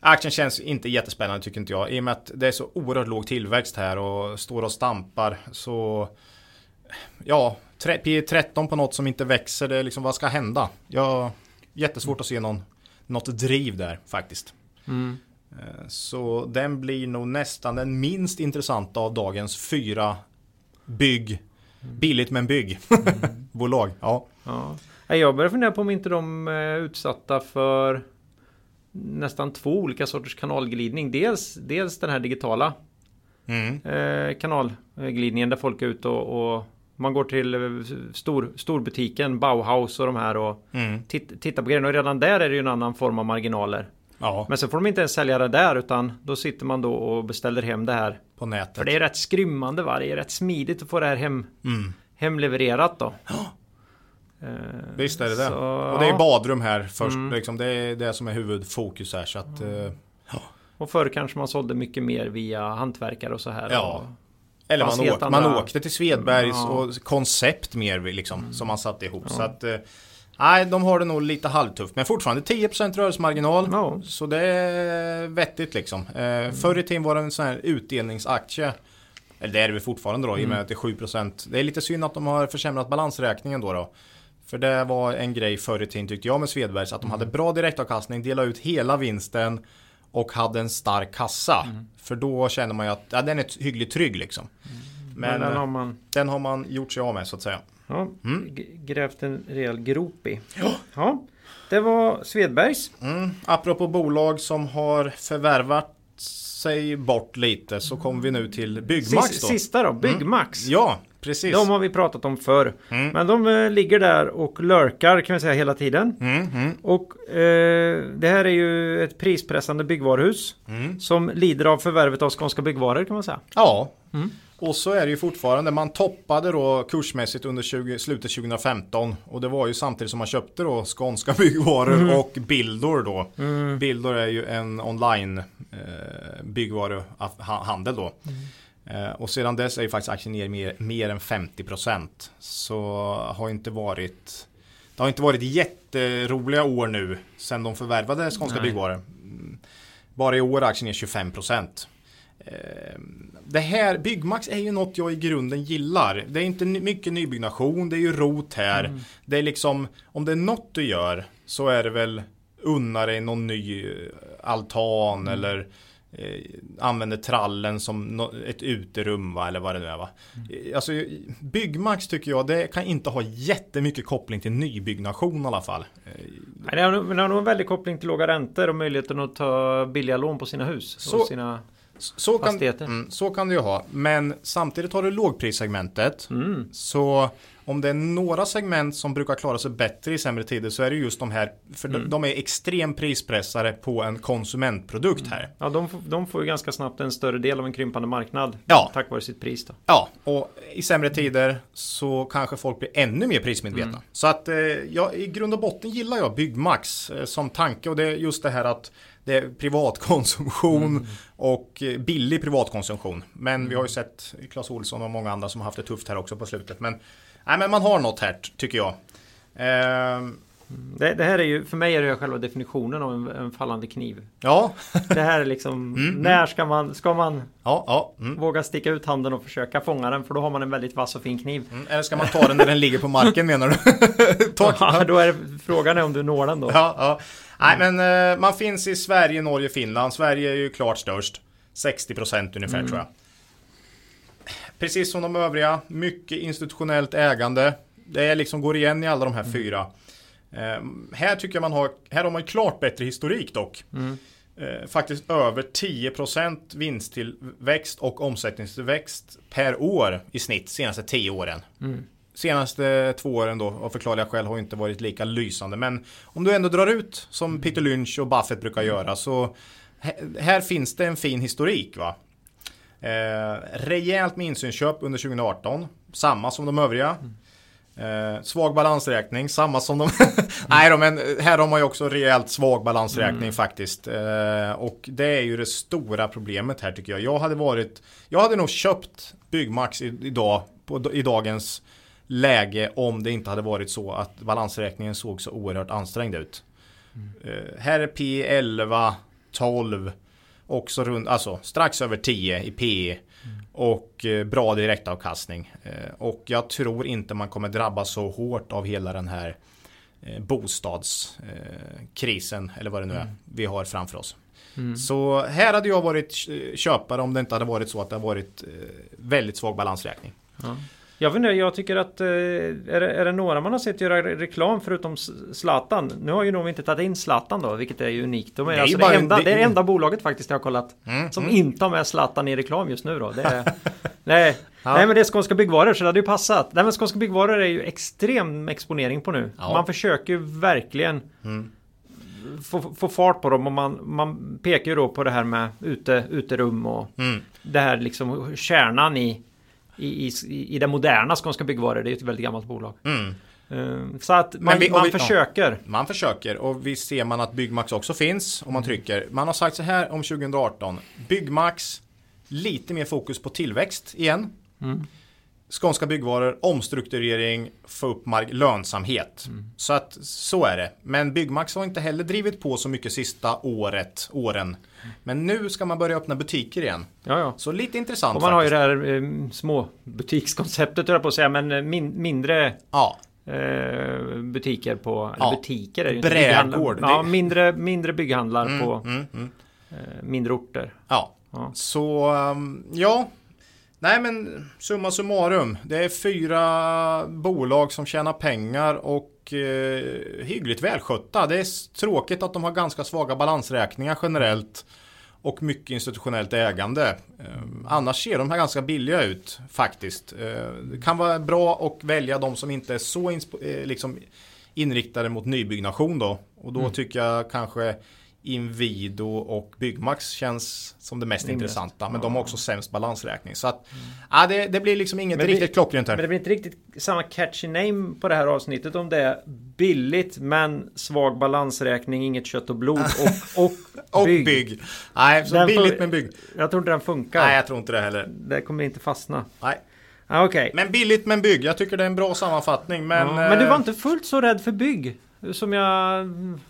Aktien känns inte jättespännande tycker inte jag. I och med att det är så oerhört låg tillväxt här och står och stampar. Så ja, P13 på något som inte växer. Det är liksom, vad ska hända? Jag jättesvårt att se någon, något driv där faktiskt. Mm. Eh, så den blir nog nästan den minst intressanta av dagens fyra bygg. Billigt men bygg. Mm. (laughs) Bolag. Ja. ja. Jag börjar fundera på om inte de är utsatta för nästan två olika sorters kanalglidning. Dels, dels den här digitala mm. eh, kanalglidningen där folk är ute och, och man går till eh, stor, storbutiken, Bauhaus och de här och mm. tittar på grejerna. Och redan där är det ju en annan form av marginaler. Ja. Men så får de inte ens sälja det där utan då sitter man då och beställer hem det här. På nätet. För det är rätt skrymmande va? Det är rätt smidigt att få det här hem, mm. hemlevererat då. Eh, Visst är det det. och det är badrum här först. Mm. Liksom, det är det som är huvudfokus här. Så att, mm. ja. Och förr kanske man sålde mycket mer via hantverkare och så här. Ja. Eller man, åk, andra... man åkte till Svedbergs ja. och koncept mer liksom, mm. som man satte ihop. Ja. Så att, eh, Nej, de har det nog lite halvtufft. Men fortfarande 10% rörelsemarginal. Ja. Så det är vettigt liksom. Eh, förr i tiden var det en sån här utdelningsaktie. Eller det är det väl fortfarande då, mm. i och med mm. att det är 7%. Det är lite synd att de har försämrat balansräkningen då. då. För det var en grej förr i tiden tyckte jag med Svedbergs. Att de hade bra direktavkastning, delade ut hela vinsten och hade en stark kassa. Mm. För då känner man ju att ja, den är hyggligt trygg liksom. Mm. Men, Men den, har man... den har man gjort sig av med så att säga. Ja, mm. Grävt en rejäl grop i. Ja. ja. Det var Svedbergs. Mm. Apropå bolag som har förvärvat sig bort lite så kommer vi nu till Byggmax då. Sista då, Byggmax. Mm. Ja, precis. De har vi pratat om förr. Mm. Men de eh, ligger där och lurkar kan vi säga hela tiden. Mm, mm, Och eh, det här är ju ett prispressande byggvaruhus. mm. Som lider av förvärvet av Skånska Byggvaror kan man säga. Ja, Mm. och så är det ju fortfarande. Man toppade då kursmässigt under 20, slutet 2015 och det var ju samtidigt som man köpte då Skånska byggvaror Mm. och Bildor då. Bildor är ju en online eh, byggvaruhandel då. Mm. Eh, och sedan dess är ju faktiskt aktien ner mer, mer än 50%. Så har inte varit det har inte varit jätteroliga år nu sen de förvärvade Skånska. Byggvaror. Mm. Bara i år är aktien ner 25%. Eh, Det här, Byggmax är ju något jag i grunden gillar. Det är inte mycket nybyggnation, det är ju rot här. Mm. Det är liksom, om det är något du gör så är det väl unna dig någon ny eh, altan Mm. eller eh, använder trallen som no- ett uterum va, eller vad det nu är va. Mm. Eh, Alltså Byggmax tycker jag, det kan inte ha jättemycket koppling till nybyggnation i alla fall. Eh, Nej, det har nog en väldig koppling till låga räntor och möjligheten att ta billiga lån på sina hus. Så- och sina... Så kan, mm, så kan du ju ha. Men samtidigt har du lågprissegmentet. Mm. Så om det är några segment som brukar klara sig bättre i sämre tider så är det just de här. För Mm. de, de är extremt prispressade på en konsumentprodukt här. Ja, de, får- de får ju ganska snabbt en större del av en krympande marknad. Ja. Tack vare sitt pris då. Ja, och i sämre tider så kanske folk blir ännu mer prismedvetna. Mm. Så att eh, ja, i grund och botten gillar jag Byggmax eh, som tanke och det är just det här att det är privatkonsumtion Mm. och eh, billig privatkonsumtion. Men vi har ju sett Clas Olsson och många andra som har haft det tufft här också på slutet. Men, nej, men man har något här tycker jag. Eh, Det, det här är ju, för mig är det själva definitionen av en, en fallande kniv. ja, Det här är liksom, (laughs) Mm, när ska man, ska man ja, ja. Mm. våga sticka ut handen och försöka fånga den? För då har man en väldigt vass och fin kniv. Mm. Eller ska man ta den när den ligger på marken menar du? (laughs) ta, Ja, då är det, frågan är om du når den då. Ja, ja. Nej, men eh, man finns i Sverige, Norge, Finland. Sverige är ju klart störst. 60% ungefär Mm. tror jag. Precis som de övriga, mycket institutionellt ägande. Det liksom går igen i alla de här Mm. fyra. Eh, här tycker jag man har, här har man ju klart bättre historik dock. Mm. Eh, faktiskt över 10% vinsttillväxt och omsättningstillväxt per år i snitt senaste 10 åren. Mm. Senaste två åren då av förklarliga skäl har inte varit lika lysande. Men om du ändå drar ut som Peter Lynch och Buffett brukar göra så här finns det en fin historik va. Eh, rejält med insynsköp under 2018. Samma som de övriga. Eh, svag balansräkning, samma som de... (laughs) Nej då, men här har man ju också rejält svag balansräkning faktiskt. Eh, och det är ju det stora problemet här tycker jag. Jag hade varit... Jag hade nog köpt Byggmax i, idag, på, i dagens läge om det inte hade varit så att balansräkningen såg så oerhört ansträngd ut. Eh, här är P 11, 12, också runt, alltså strax över 10 i P och eh, bra direktavkastning. Eh, och jag tror inte man kommer drabbas så hårt av hela den här eh, bostadskrisen eller vad det nu är vi har framför oss. Mm. Så här hade jag varit köpare om det inte hade varit så att det har varit väldigt svag balansräkning. Ja. Jag vet inte, jag tycker att eh, är, det, är det några man har sett göra re- reklam förutom Zlatan? Nu har ju nog inte tagit in Zlatan då, vilket är ju unikt. De är, Det är alltså det, enda, det- det är enda bolaget faktiskt jag har kollat Mm, som mm. inte har med Zlatan i reklam just nu då. Det är, (laughs) nej, Ja. nej, men det är Skånska Byggvaror så det hade ju passat. Nej, men Skånska Byggvaror är ju extrem exponering på nu. Ja. Man försöker ju verkligen Mm. få, få fart på dem och man, man pekar ju då på det här med ute, uterum och Mm. det här liksom kärnan i i, i, i det moderna Skånska Byggvaror. Det är ett väldigt gammalt bolag. Mm. Eh, Så att man, vi- man vi- ja. försöker. Man försöker och visst ser man att Byggmax också finns om man trycker. Man har sagt så här om 2018. Byggmax, lite mer fokus på tillväxt igen. Mm. Skånska byggvaror, omstrukturering, få upp mark- lönsamhet. Så att så är det. Men Byggmax har inte heller drivit på så mycket sista året, åren. Men nu ska man börja öppna butiker igen. Ja, ja. Så lite intressant Och man har ju faktiskt. det här eh, små butikskonceptet jag på att säga. Men min, mindre Ja, eh, butiker på... Ja. butiker är ju inte. Brädgård. Ja, mindre, mindre bygghandlar mm, på mm, mm. eh, mindre orter. ja. Så um, ja. Nej men summa summarum. Det är fyra bolag som tjänar pengar och eh, hyggligt välskötta. Det är tråkigt att de har ganska svaga balansräkningar generellt. och mycket institutionellt ägande. Eh, annars ser de här ganska billiga ut faktiskt. Eh, det kan vara bra att välja de som inte är så eh, liksom inriktade mot nybyggnation då. Och då Mm. tycker jag kanske Inwido och Byggmax känns som det mest intressanta. Men de har också sämst balansräkning. Så att, ja, det, det blir liksom inget Men riktigt klockrent här. Men det blir inte riktigt samma catchy name på det här avsnittet om det är billigt men svag balansräkning, inget kött och blod och, (laughs) och, Och bygg. bygg. Nej, så Den billigt får- men bygg. Jag tror inte den funkar. Nej, jag tror inte det heller. Det kommer inte fastna. Nej. Ah, Okej. Men billigt men bygg. Jag tycker det är en bra sammanfattning. Men, ja, men du eh, var inte fullt så rädd för bygg? Som jag,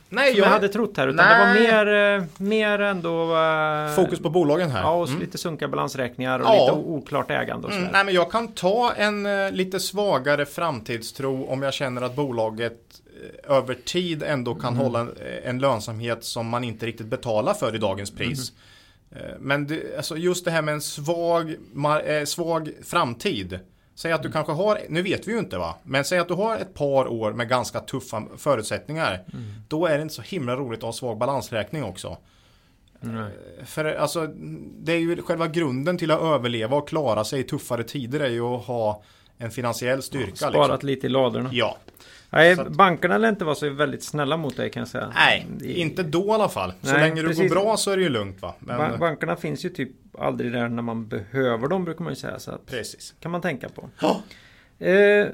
nej, som jag hade trott här. Utan Nej. det var mer, eh, mer ändå... eh, Fokus på bolagen här. Ja, och Mm. lite sunkiga balansräkningar och Ja. lite oklart ägande och sådär. Mm, nej, men jag kan ta en eh, lite svagare framtidstro om jag känner att bolaget över tid ändå kan Mm. hålla en, en lönsamhet som man inte riktigt betalar för i dagens pris. Mm. Eh, Men det, alltså just det här med en svag, svag framtid. Säg att du Mm. kanske har, nu vet vi ju inte va, men säg att du har ett par år med ganska tuffa förutsättningar. Mm. Då är det inte så himla roligt att ha svag balansräkning också. Nej. För alltså, det är ju själva grunden till att överleva och klara sig i tuffare tider är ju att ha en finansiell styrka. Sparat liksom. lite i ladorna. Ja, Nej, att- bankerna lär inte vara så väldigt snälla mot dig kan jag säga. nej, inte då i alla fall. Så Nej, länge det precis. går bra så är det ju lugnt va. Men, Ba- bankerna finns ju typ aldrig där när man behöver dem brukar man ju säga. Så att, precis. kan man tänka på. Ja. Eh,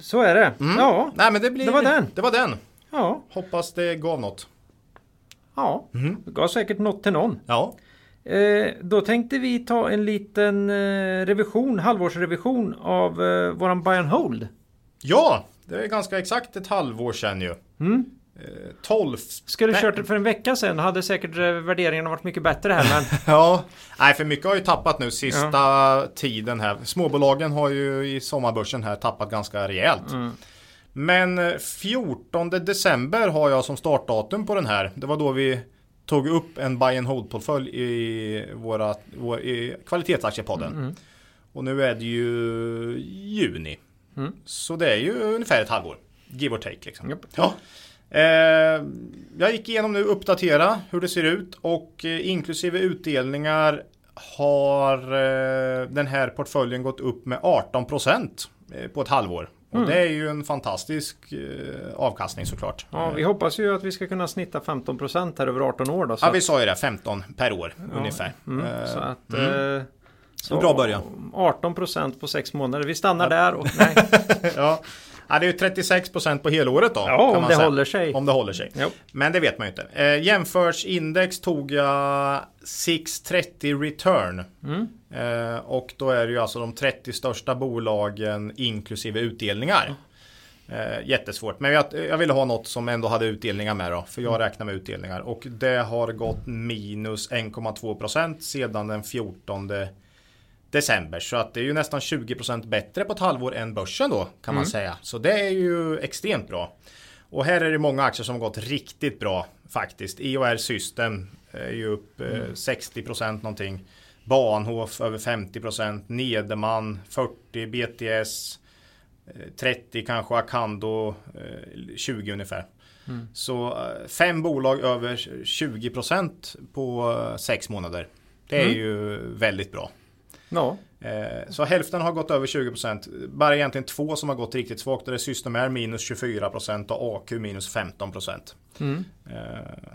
så är det. Mm. Ja, Nej men det blir... Det var den. Det var den. ja, Hoppas det gav något. ja. Mm. Det gav säkert något till någon. Ja. Eh, då tänkte vi ta en liten eh, revision, halvårsrevision av eh, våran buy and hold. Ja, det är ganska exakt ett halvår sedan ju. Mm. Eh, 12... Skulle Nej. kört för en vecka sedan hade säkert eh, värderingarna varit mycket bättre här men (laughs) Ja, nej för mycket har ju tappat nu sista tiden här. Småbolagen har ju i sommarbörsen här tappat ganska rejält. Mm. Men eh, 14 december har jag som startdatum på den här. Det var då vi tog upp en buy and hold portfölj i, våra, vår, i kvalitetsaktiepodden. Mm. Och nu är det ju juni. Mm. Så det är ju ungefär ett halvår. Give or take liksom. Japp. Ja. Eh, jag gick igenom nu uppdatera hur det ser ut och eh, inklusive utdelningar har eh, den här portföljen gått upp med 18% eh, på ett halvår. Och Mm. det är ju en fantastisk eh, avkastning såklart. ja, vi Eh, hoppas ju att vi ska kunna snitta 15% här över 18 år då. Så ja, vi sa ju det, 15 per år ungefär. Mm, så att, mm. Så En bra början. 18% på 6 månader. Vi stannar där och nej. (laughs) ja. ja, det är ju 36% på helåret då. Ja, om det säga. håller sig. Om det håller sig. Jo. Men det vet man ju inte. Eh, jämförsindex tog jag 630 return. Mm. Eh, och då är det ju alltså de 30 största bolagen inklusive utdelningar. Eh, jättesvårt. Men jag, jag ville ha något som ändå hade utdelningar med då. För jag räknar med utdelningar. Och det har gått minus 1,2% sedan den 14 december. Så att det är ju nästan 20% bättre på ett halvår än börsen då kan man Mm. säga. Så det är ju extremt bra. Och här är det många aktier som gått riktigt bra faktiskt. IOR System är ju upp eh, Mm. 60% någonting. Bahnhof över 50%. Nederman 40. BTS eh, 30 kanske. Acando eh, 20 ungefär. Mm. Så eh, fem bolag över 20% på eh, sex månader. Det är Mm. ju väldigt bra. Ja. Eh, Så hälften har gått över 20%. Bara egentligen två som har gått riktigt svagt. Det är Systemair minus 24% och AQ minus 15%. Mm. Eh,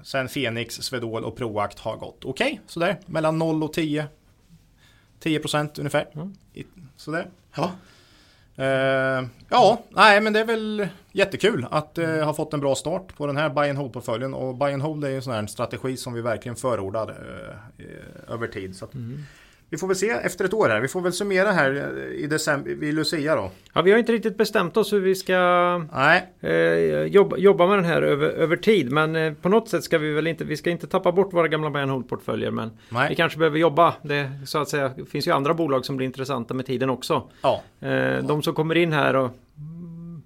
Sen Fenix, Swedol och Proact har gått okej. sådär. Mellan 0 och 10. 10% ungefär. Mm. Sådär. Ja. Eh, ja, nej men det är väl jättekul att eh, ha fått en bra start på den här buy and hold portföljen och buy and hold är ju en sån här strategi som vi verkligen förordar eh, över tid. Så Mm. Vi får väl se efter ett år här. Vi får väl summera här eh, i december, vid Lucia då. ja, vi har inte riktigt bestämt oss hur vi ska eh, jobba, jobba med den här över, över tid. Men eh, på något sätt ska vi väl inte, vi ska inte tappa bort våra gamla buy and hold portföljer. Men vi nej. kanske behöver jobba. Det, så att säga, det finns ju andra bolag som blir intressanta med tiden också. Ja, Eh, de som kommer in här och mm,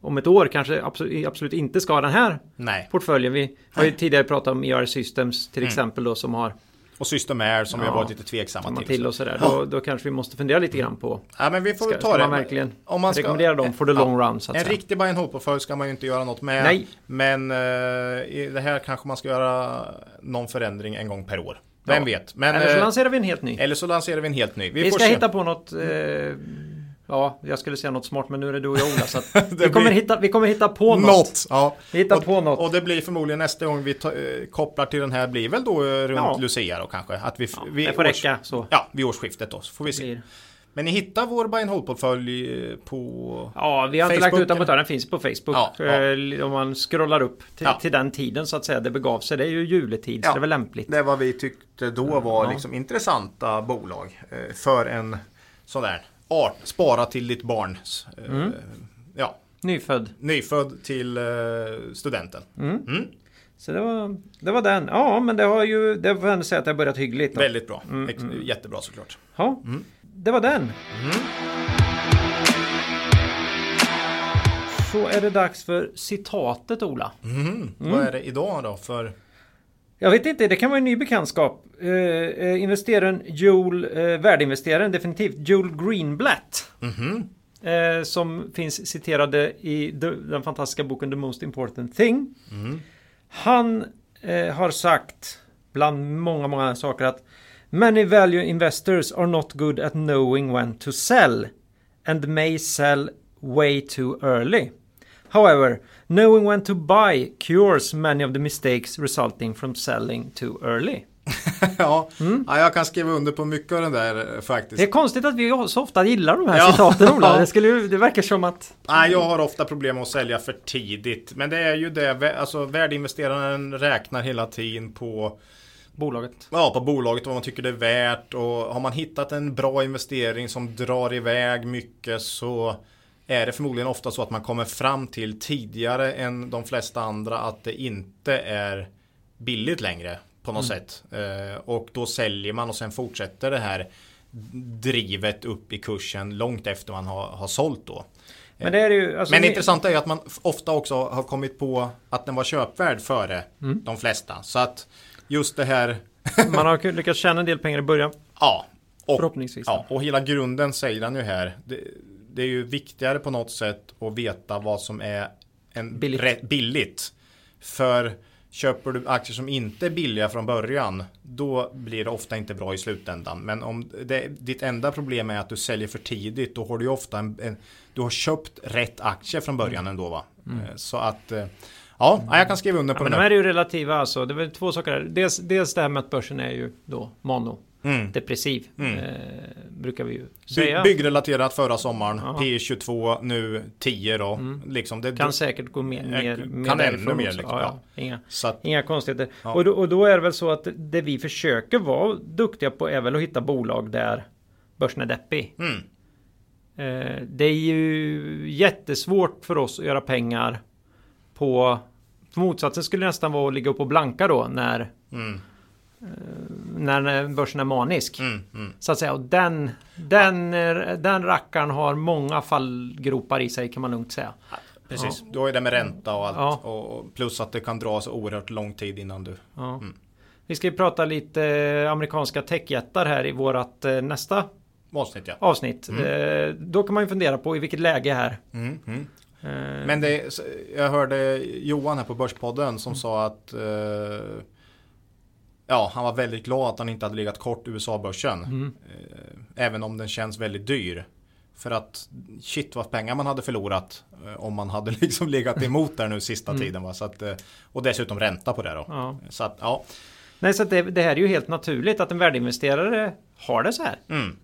om ett år kanske absolut, absolut inte ska ha den här nej. portföljen. Vi har ju tidigare pratat om ER Systems till Mm. exempel då som har Och Systemair som vi Ja, har varit lite tveksamma samma till. till och sådär. Då, då kanske vi måste fundera lite grann på. Ja, men vi får Ska, väl ska ta det. man verkligen Om man ska, rekommendera dem for the long run så att En säga. riktig buy and hold ska man ju inte göra något med. Nej. Men eh, i det här kanske man ska göra någon förändring en gång per år. Vem Ja. vet? Men, Eller så eh, lanserar vi en helt ny. eller så lanserar vi en helt ny. Vi, Vi ska se. hitta på något eh, Ja, jag skulle säga något smart men nu är det du och jag Ola så (laughs) vi, blir- kommer hitta, vi kommer hitta på något. något. Ja. Vi hittar och, på något. och det blir förmodligen nästa gång vi ta, eh, kopplar till den här blir väl då eh, runt Ja. Lucia då kanske. Att vi, Ja, vi det får räcka så. Ja, vid årsskiftet då. Så får vi se. Blir. Men ni hittar vår buy and hold portfölj eh, på... Ja, vi har inte Facebook, lagt ut den på den finns på Facebook. Ja, ja. Eh, Om man scrollar upp till, Ja. till den tiden så att säga det begav sig. Det är ju juletid så det är väl lämpligt. Det var vi tyckte då var liksom intressanta bolag. För en sån där art, spara till ditt barns. eh, Mm. Ja, Nyfödd. nyfödd till eh, studenten. Mm. Så det var, det var den. Ja, men det har ju, det får jag ändå säga att det har börjat hyggligt. Då. Väldigt bra. Mm, mm. Jättebra såklart. Ja, Mm. det var den. Mm. Så är det dags för citatet Ola. Vad är det idag då för... Jag vet inte, det kan vara en ny bekantskap. Eh, eh, investeraren Joel, eh, värdeinvesteraren definitivt, Joel Greenblatt. Mhm. Eh, som finns citerade i den fantastiska boken The Most Important Thing. Mm. Han eh, har sagt bland många, många saker att Many value investors are not good at knowing when to sell and may sell way too early. However, knowing when to buy cures many of the mistakes resulting from selling too early. (laughs) ja. ja, jag kan skriva under på mycket av den där eh, faktiskt. Det är konstigt att vi så ofta gillar de här Ja. citaten Ola. (laughs) Det, skulle, det verkar som att... Nej, jag har ofta problem med att sälja för tidigt. Men det är ju det, alltså värdeinvesteraren räknar hela tiden på, Bolaget. ja, på bolaget och vad man tycker det är värt. Och har man hittat en bra investering som drar iväg mycket så är det förmodligen ofta så att man kommer fram till tidigare än de flesta andra att det inte är billigt längre på något sätt. Eh, och då säljer man och sen fortsätter det här drivet upp i kursen långt efter man har, har sålt då. Men det är ju... Alltså, Men ni- intressanta är att man ofta också har kommit på att den var köpvärd före Mm. de flesta. Så att just det här, (laughs) Man har lyckats tjäna en del pengar i början. ja. Och, Förhoppningsvis. ja, och hela grunden säger han ju här. Det, det är ju viktigare på något sätt att veta vad som är en Billigt. billigt. För köper du aktier som inte är billiga från början, då blir det ofta inte bra i slutändan. Men om det, ditt enda problem är att du säljer för tidigt, då har du ju ofta en, en du har köpt rätt aktie från början ändå va. Eh, Så att, eh, ja, jag kan skriva under Ja, på men den de här är ju relativa alltså. Det är väl två saker. här. Dels, dels det här med att börsen är ju då mono. Mm. Depressiv. Mm. Eh, brukar vi ju By, säga. byggrelaterat förra sommaren, Ja. P22, nu 10 då. Mm. Liksom det, Kan säkert gå mer, mer, Kan mer ännu mer, liksom, ja, ja. Inga, att, inga konstigheter. Ja. Och, då, och då är det väl så att det vi försöker vara duktiga på är väl att hitta bolag där börsen är deppig. mm, Eh, det är ju jättesvårt för oss att göra pengar på motsatsen skulle nästan vara att ligga upp och blanka då när, mm, när börsen är manisk. mm, mm. Så att säga. Och den, den, eh, den rackaren har många fallgropar i sig kan man lugnt säga. Precis, du har ju det med ränta och allt. Ja. Och, plus att det kan dra så oerhört lång tid innan du... Ja. Mm. Vi ska ju prata lite eh, amerikanska techjättar här i vårat eh, nästa Avsnitt ja. avsnitt. Eh, då kan man ju fundera på i vilket läge här. Mm, mm. Eh, Men det, jag hörde Johan här på Börspodden som sa att eh, Ja, han var väldigt glad att han inte hade legat kort USA-börsen. mm. Eh, även om den känns väldigt dyr. För att shit vad pengar man hade förlorat eh, om man hade (laughs) liksom legat emot där nu sista Mm. tiden. Va? Så att, eh, och dessutom ränta på det då. Ja. Så att ja, Nej, så det, det här är ju helt naturligt att en värdeinvesterare har det så här. mm.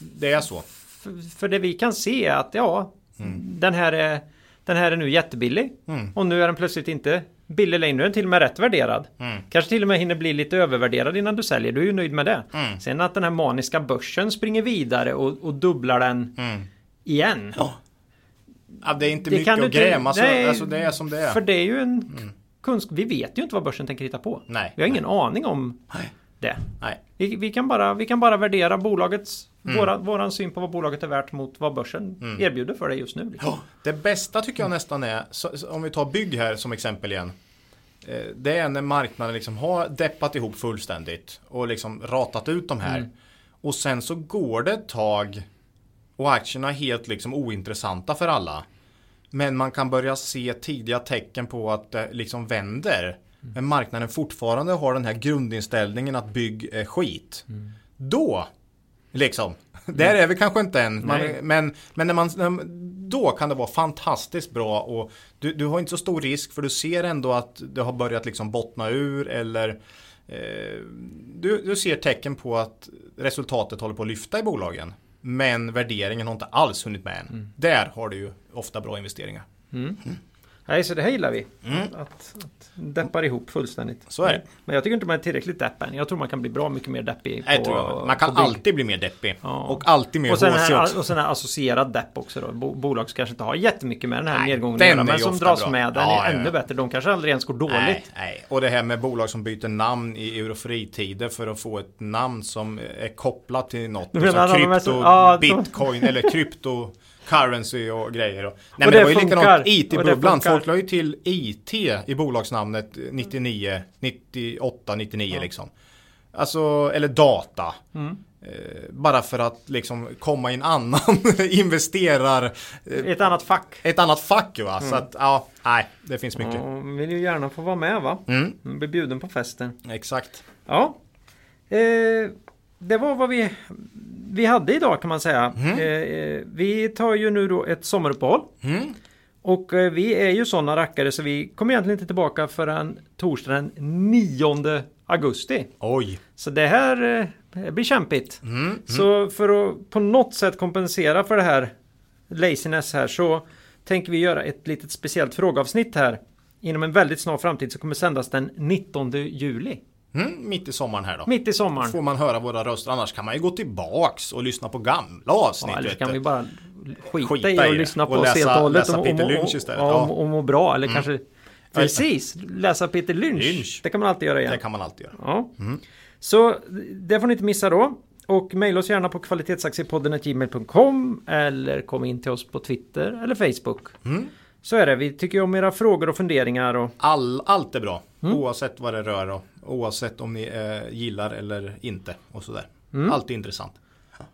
det är så. För, för det vi kan se att ja, den, här är, den här är nu jättebillig. Mm. Och nu är den plötsligt inte billig längre. Nu är den till och med rätt värderad. Mm. Kanske till och med hinner bli lite övervärderad innan du säljer. Du är ju nöjd med det. Mm. Sen att den här maniska börsen springer vidare och, och dubblar den Mm. igen. Ja, det är inte Det mycket att inte- gräma. Alltså, nej, alltså det är som det är. För det är ju en kunskap. Vi vet ju inte vad börsen tänker hitta på. Nej. Vi har ingen aning om Nej. det. Nej. Vi, vi, kan bara, vi kan bara värdera bolagets, Mm. våra, våran syn på vad bolaget är värt mot vad börsen Mm. erbjuder för det just nu. Liksom. Ja, det bästa tycker jag nästan är, så, så om vi tar bygg här som exempel igen. Eh, Det är när marknaden liksom har deppat ihop fullständigt och liksom ratat ut de här. Mm. Och sen så går det ett tag och aktierna är helt liksom ointressanta för alla. Men man kan börja se tidiga tecken på att det liksom vänder. Men marknaden fortfarande har den här grundinställningen att bygg är skit. Då, liksom. (laughs) Där är vi kanske inte än. Man, men men när man, då kan det vara fantastiskt bra och du, du har inte så stor risk för du ser ändå att det har börjat liksom bottna ur eller eh, du, du ser tecken på att resultatet håller på att lyfta i bolagen. Men värderingen har inte alls hunnit med än. Mm. Där har du ju ofta bra investeringar. Nej, så det här gillar vi. Att, att deppar ihop fullständigt. Så är det. Men jag tycker inte man är tillräckligt depp än. Jag tror man kan bli bra mycket mer deppig. Nej, på, tror jag. Man kan alltid bli mer deppig. Ja. Och alltid mer och sen, här, och sen här associerad depp också då. Bo, bolag som kanske inte har jättemycket med den här Nej, nedgången den göra, men som dras bra. med. Den Ja, är ja, ännu bättre. De kanske aldrig ens går dåligt. Nej, nej. Och det här med bolag som byter namn i eurofritider för att få ett namn som är kopplat till något. Du menar Som de är så- krypto, bitcoin eller cryptocurrency och grejer. Och, nej, Och men det det var ju funkar. likadant IT-bubblan. Folk la ju till IT i bolagsnamnet 99, 98, 99 liksom. Alltså, eller data. Mm. Eh, bara för att liksom komma i en annan (laughs) investerar eh, Ett annat fack. ett annat fack va. Mm. Så att ja, nej, det finns mycket. Ja, vill ju gärna få vara med va? Mm, Bli bjuden på festen. exakt. Ja. Eh, det var vad vi, vi hade idag kan man säga. Mm. Eh, vi tar ju nu då ett sommaruppehåll. Mm. Och eh, vi är ju sådana rackare så vi kommer egentligen inte tillbaka förrän torsdag den 9 augusti. Oj. Så det här eh, blir kämpigt. Mm. Så för att på något sätt kompensera för det här laziness här så tänker vi göra ett litet speciellt frågeavsnitt här. Inom en väldigt snar framtid så kommer sändas den 19 juli. Mm, mitt i sommaren här då. Mitt i sommaren. Får man höra våra röster. Annars kan man ju gå tillbaks och lyssna på gamla avsnitt. Ja, eller så kan vi bara skita, Skita i och det. lyssna Och på oss läsa- helt och hållet. läsa och, Peter och, Lynch och, istället. Ja. Mm. och, och må bra. Eller kanske precis läsa Peter Lynch. Lynch. Det kan man alltid göra igen. Det kan man alltid göra. Ja. Så det får ni inte missa då. Och mejla oss gärna på kvalitetsaktiepodden.gmail.com eller kom in till oss på Twitter eller Facebook. Mm. Så är det. Vi tycker om era frågor och funderingar. Och... All, allt är bra. Mm. Oavsett vad det rör och oavsett om ni eh, gillar eller inte. Och sådär. Mm. Allt är intressant.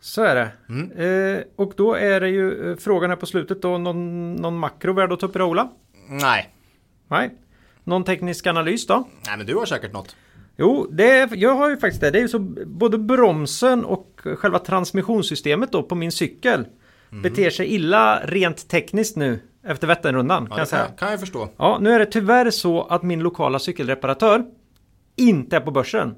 Så är det. Mm. Eh, och då är det ju eh, frågan här på slutet då. Någon, någon makro värd att ta upp Ola? Nej. Nej. Någon teknisk analys då? Nej men du har säkert något. Jo, det är, jag har ju faktiskt det. Det är ju så både bromsen och själva transmissionssystemet då på min cykel beter sig illa rent tekniskt nu efter Vätternrundan. Ja, kan jag säga. kan, jag förstå. Ja, nu är det tyvärr så att min lokala cykelreparatör inte är på börsen.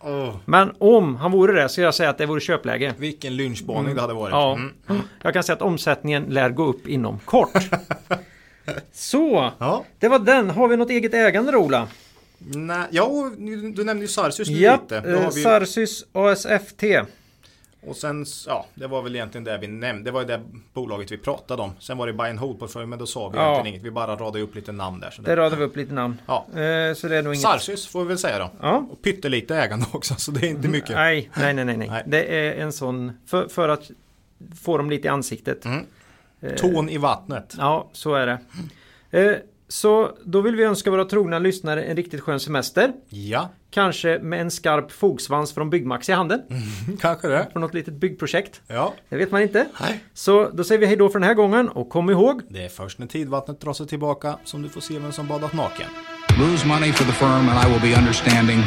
Åh, Men om han vore det så jag säga att det vore köpläge. vilken lynchbaning det hade varit. Ja, Mm. jag kan säga att omsättningen lär gå upp inom kort. (laughs) Så, ja. det var den. Har vi något eget ägande då Ola? Nej, ja, du nämnde ju Sarsius Japp, lite. Eh, har vi, Sarsys ASFT. Och sen, ja, det var väl egentligen det vi nämnde. Det var ju det bolaget vi pratade om. Sen var det buy and hold portfölj, men då sa vi Ja. egentligen inget. Vi bara radade upp lite namn där. Så Där det, radar vi upp lite namn. ja. Eh, så det är nog inget... Sarsius får vi väl säga då. Ja. Och pyttelite ägande (laughs) också, så det är inte mycket. Nej, nej, nej, nej, nej. Det är en sån... För, för att få dem lite i ansiktet. Mm. Eh, Tån i vattnet. Ja, så är det. Eh, så då vill vi önska våra trogna lyssnare en riktigt skön semester. Ja, Kanske med en skarp fogsvans från Byggmax i handen. (laughs) kanske det. För något litet byggprojekt. Ja. Det vet man inte. Nej. Så då säger vi hej då för den här gången och kom ihåg. Det är först när tidvattnet drar sig tillbaka som du får se vem som badat naken. Lose money for the firm, and I will be understanding.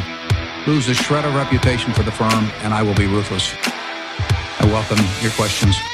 Lose a shred of reputation for the firm, and I will be ruthless. I welcome your questions.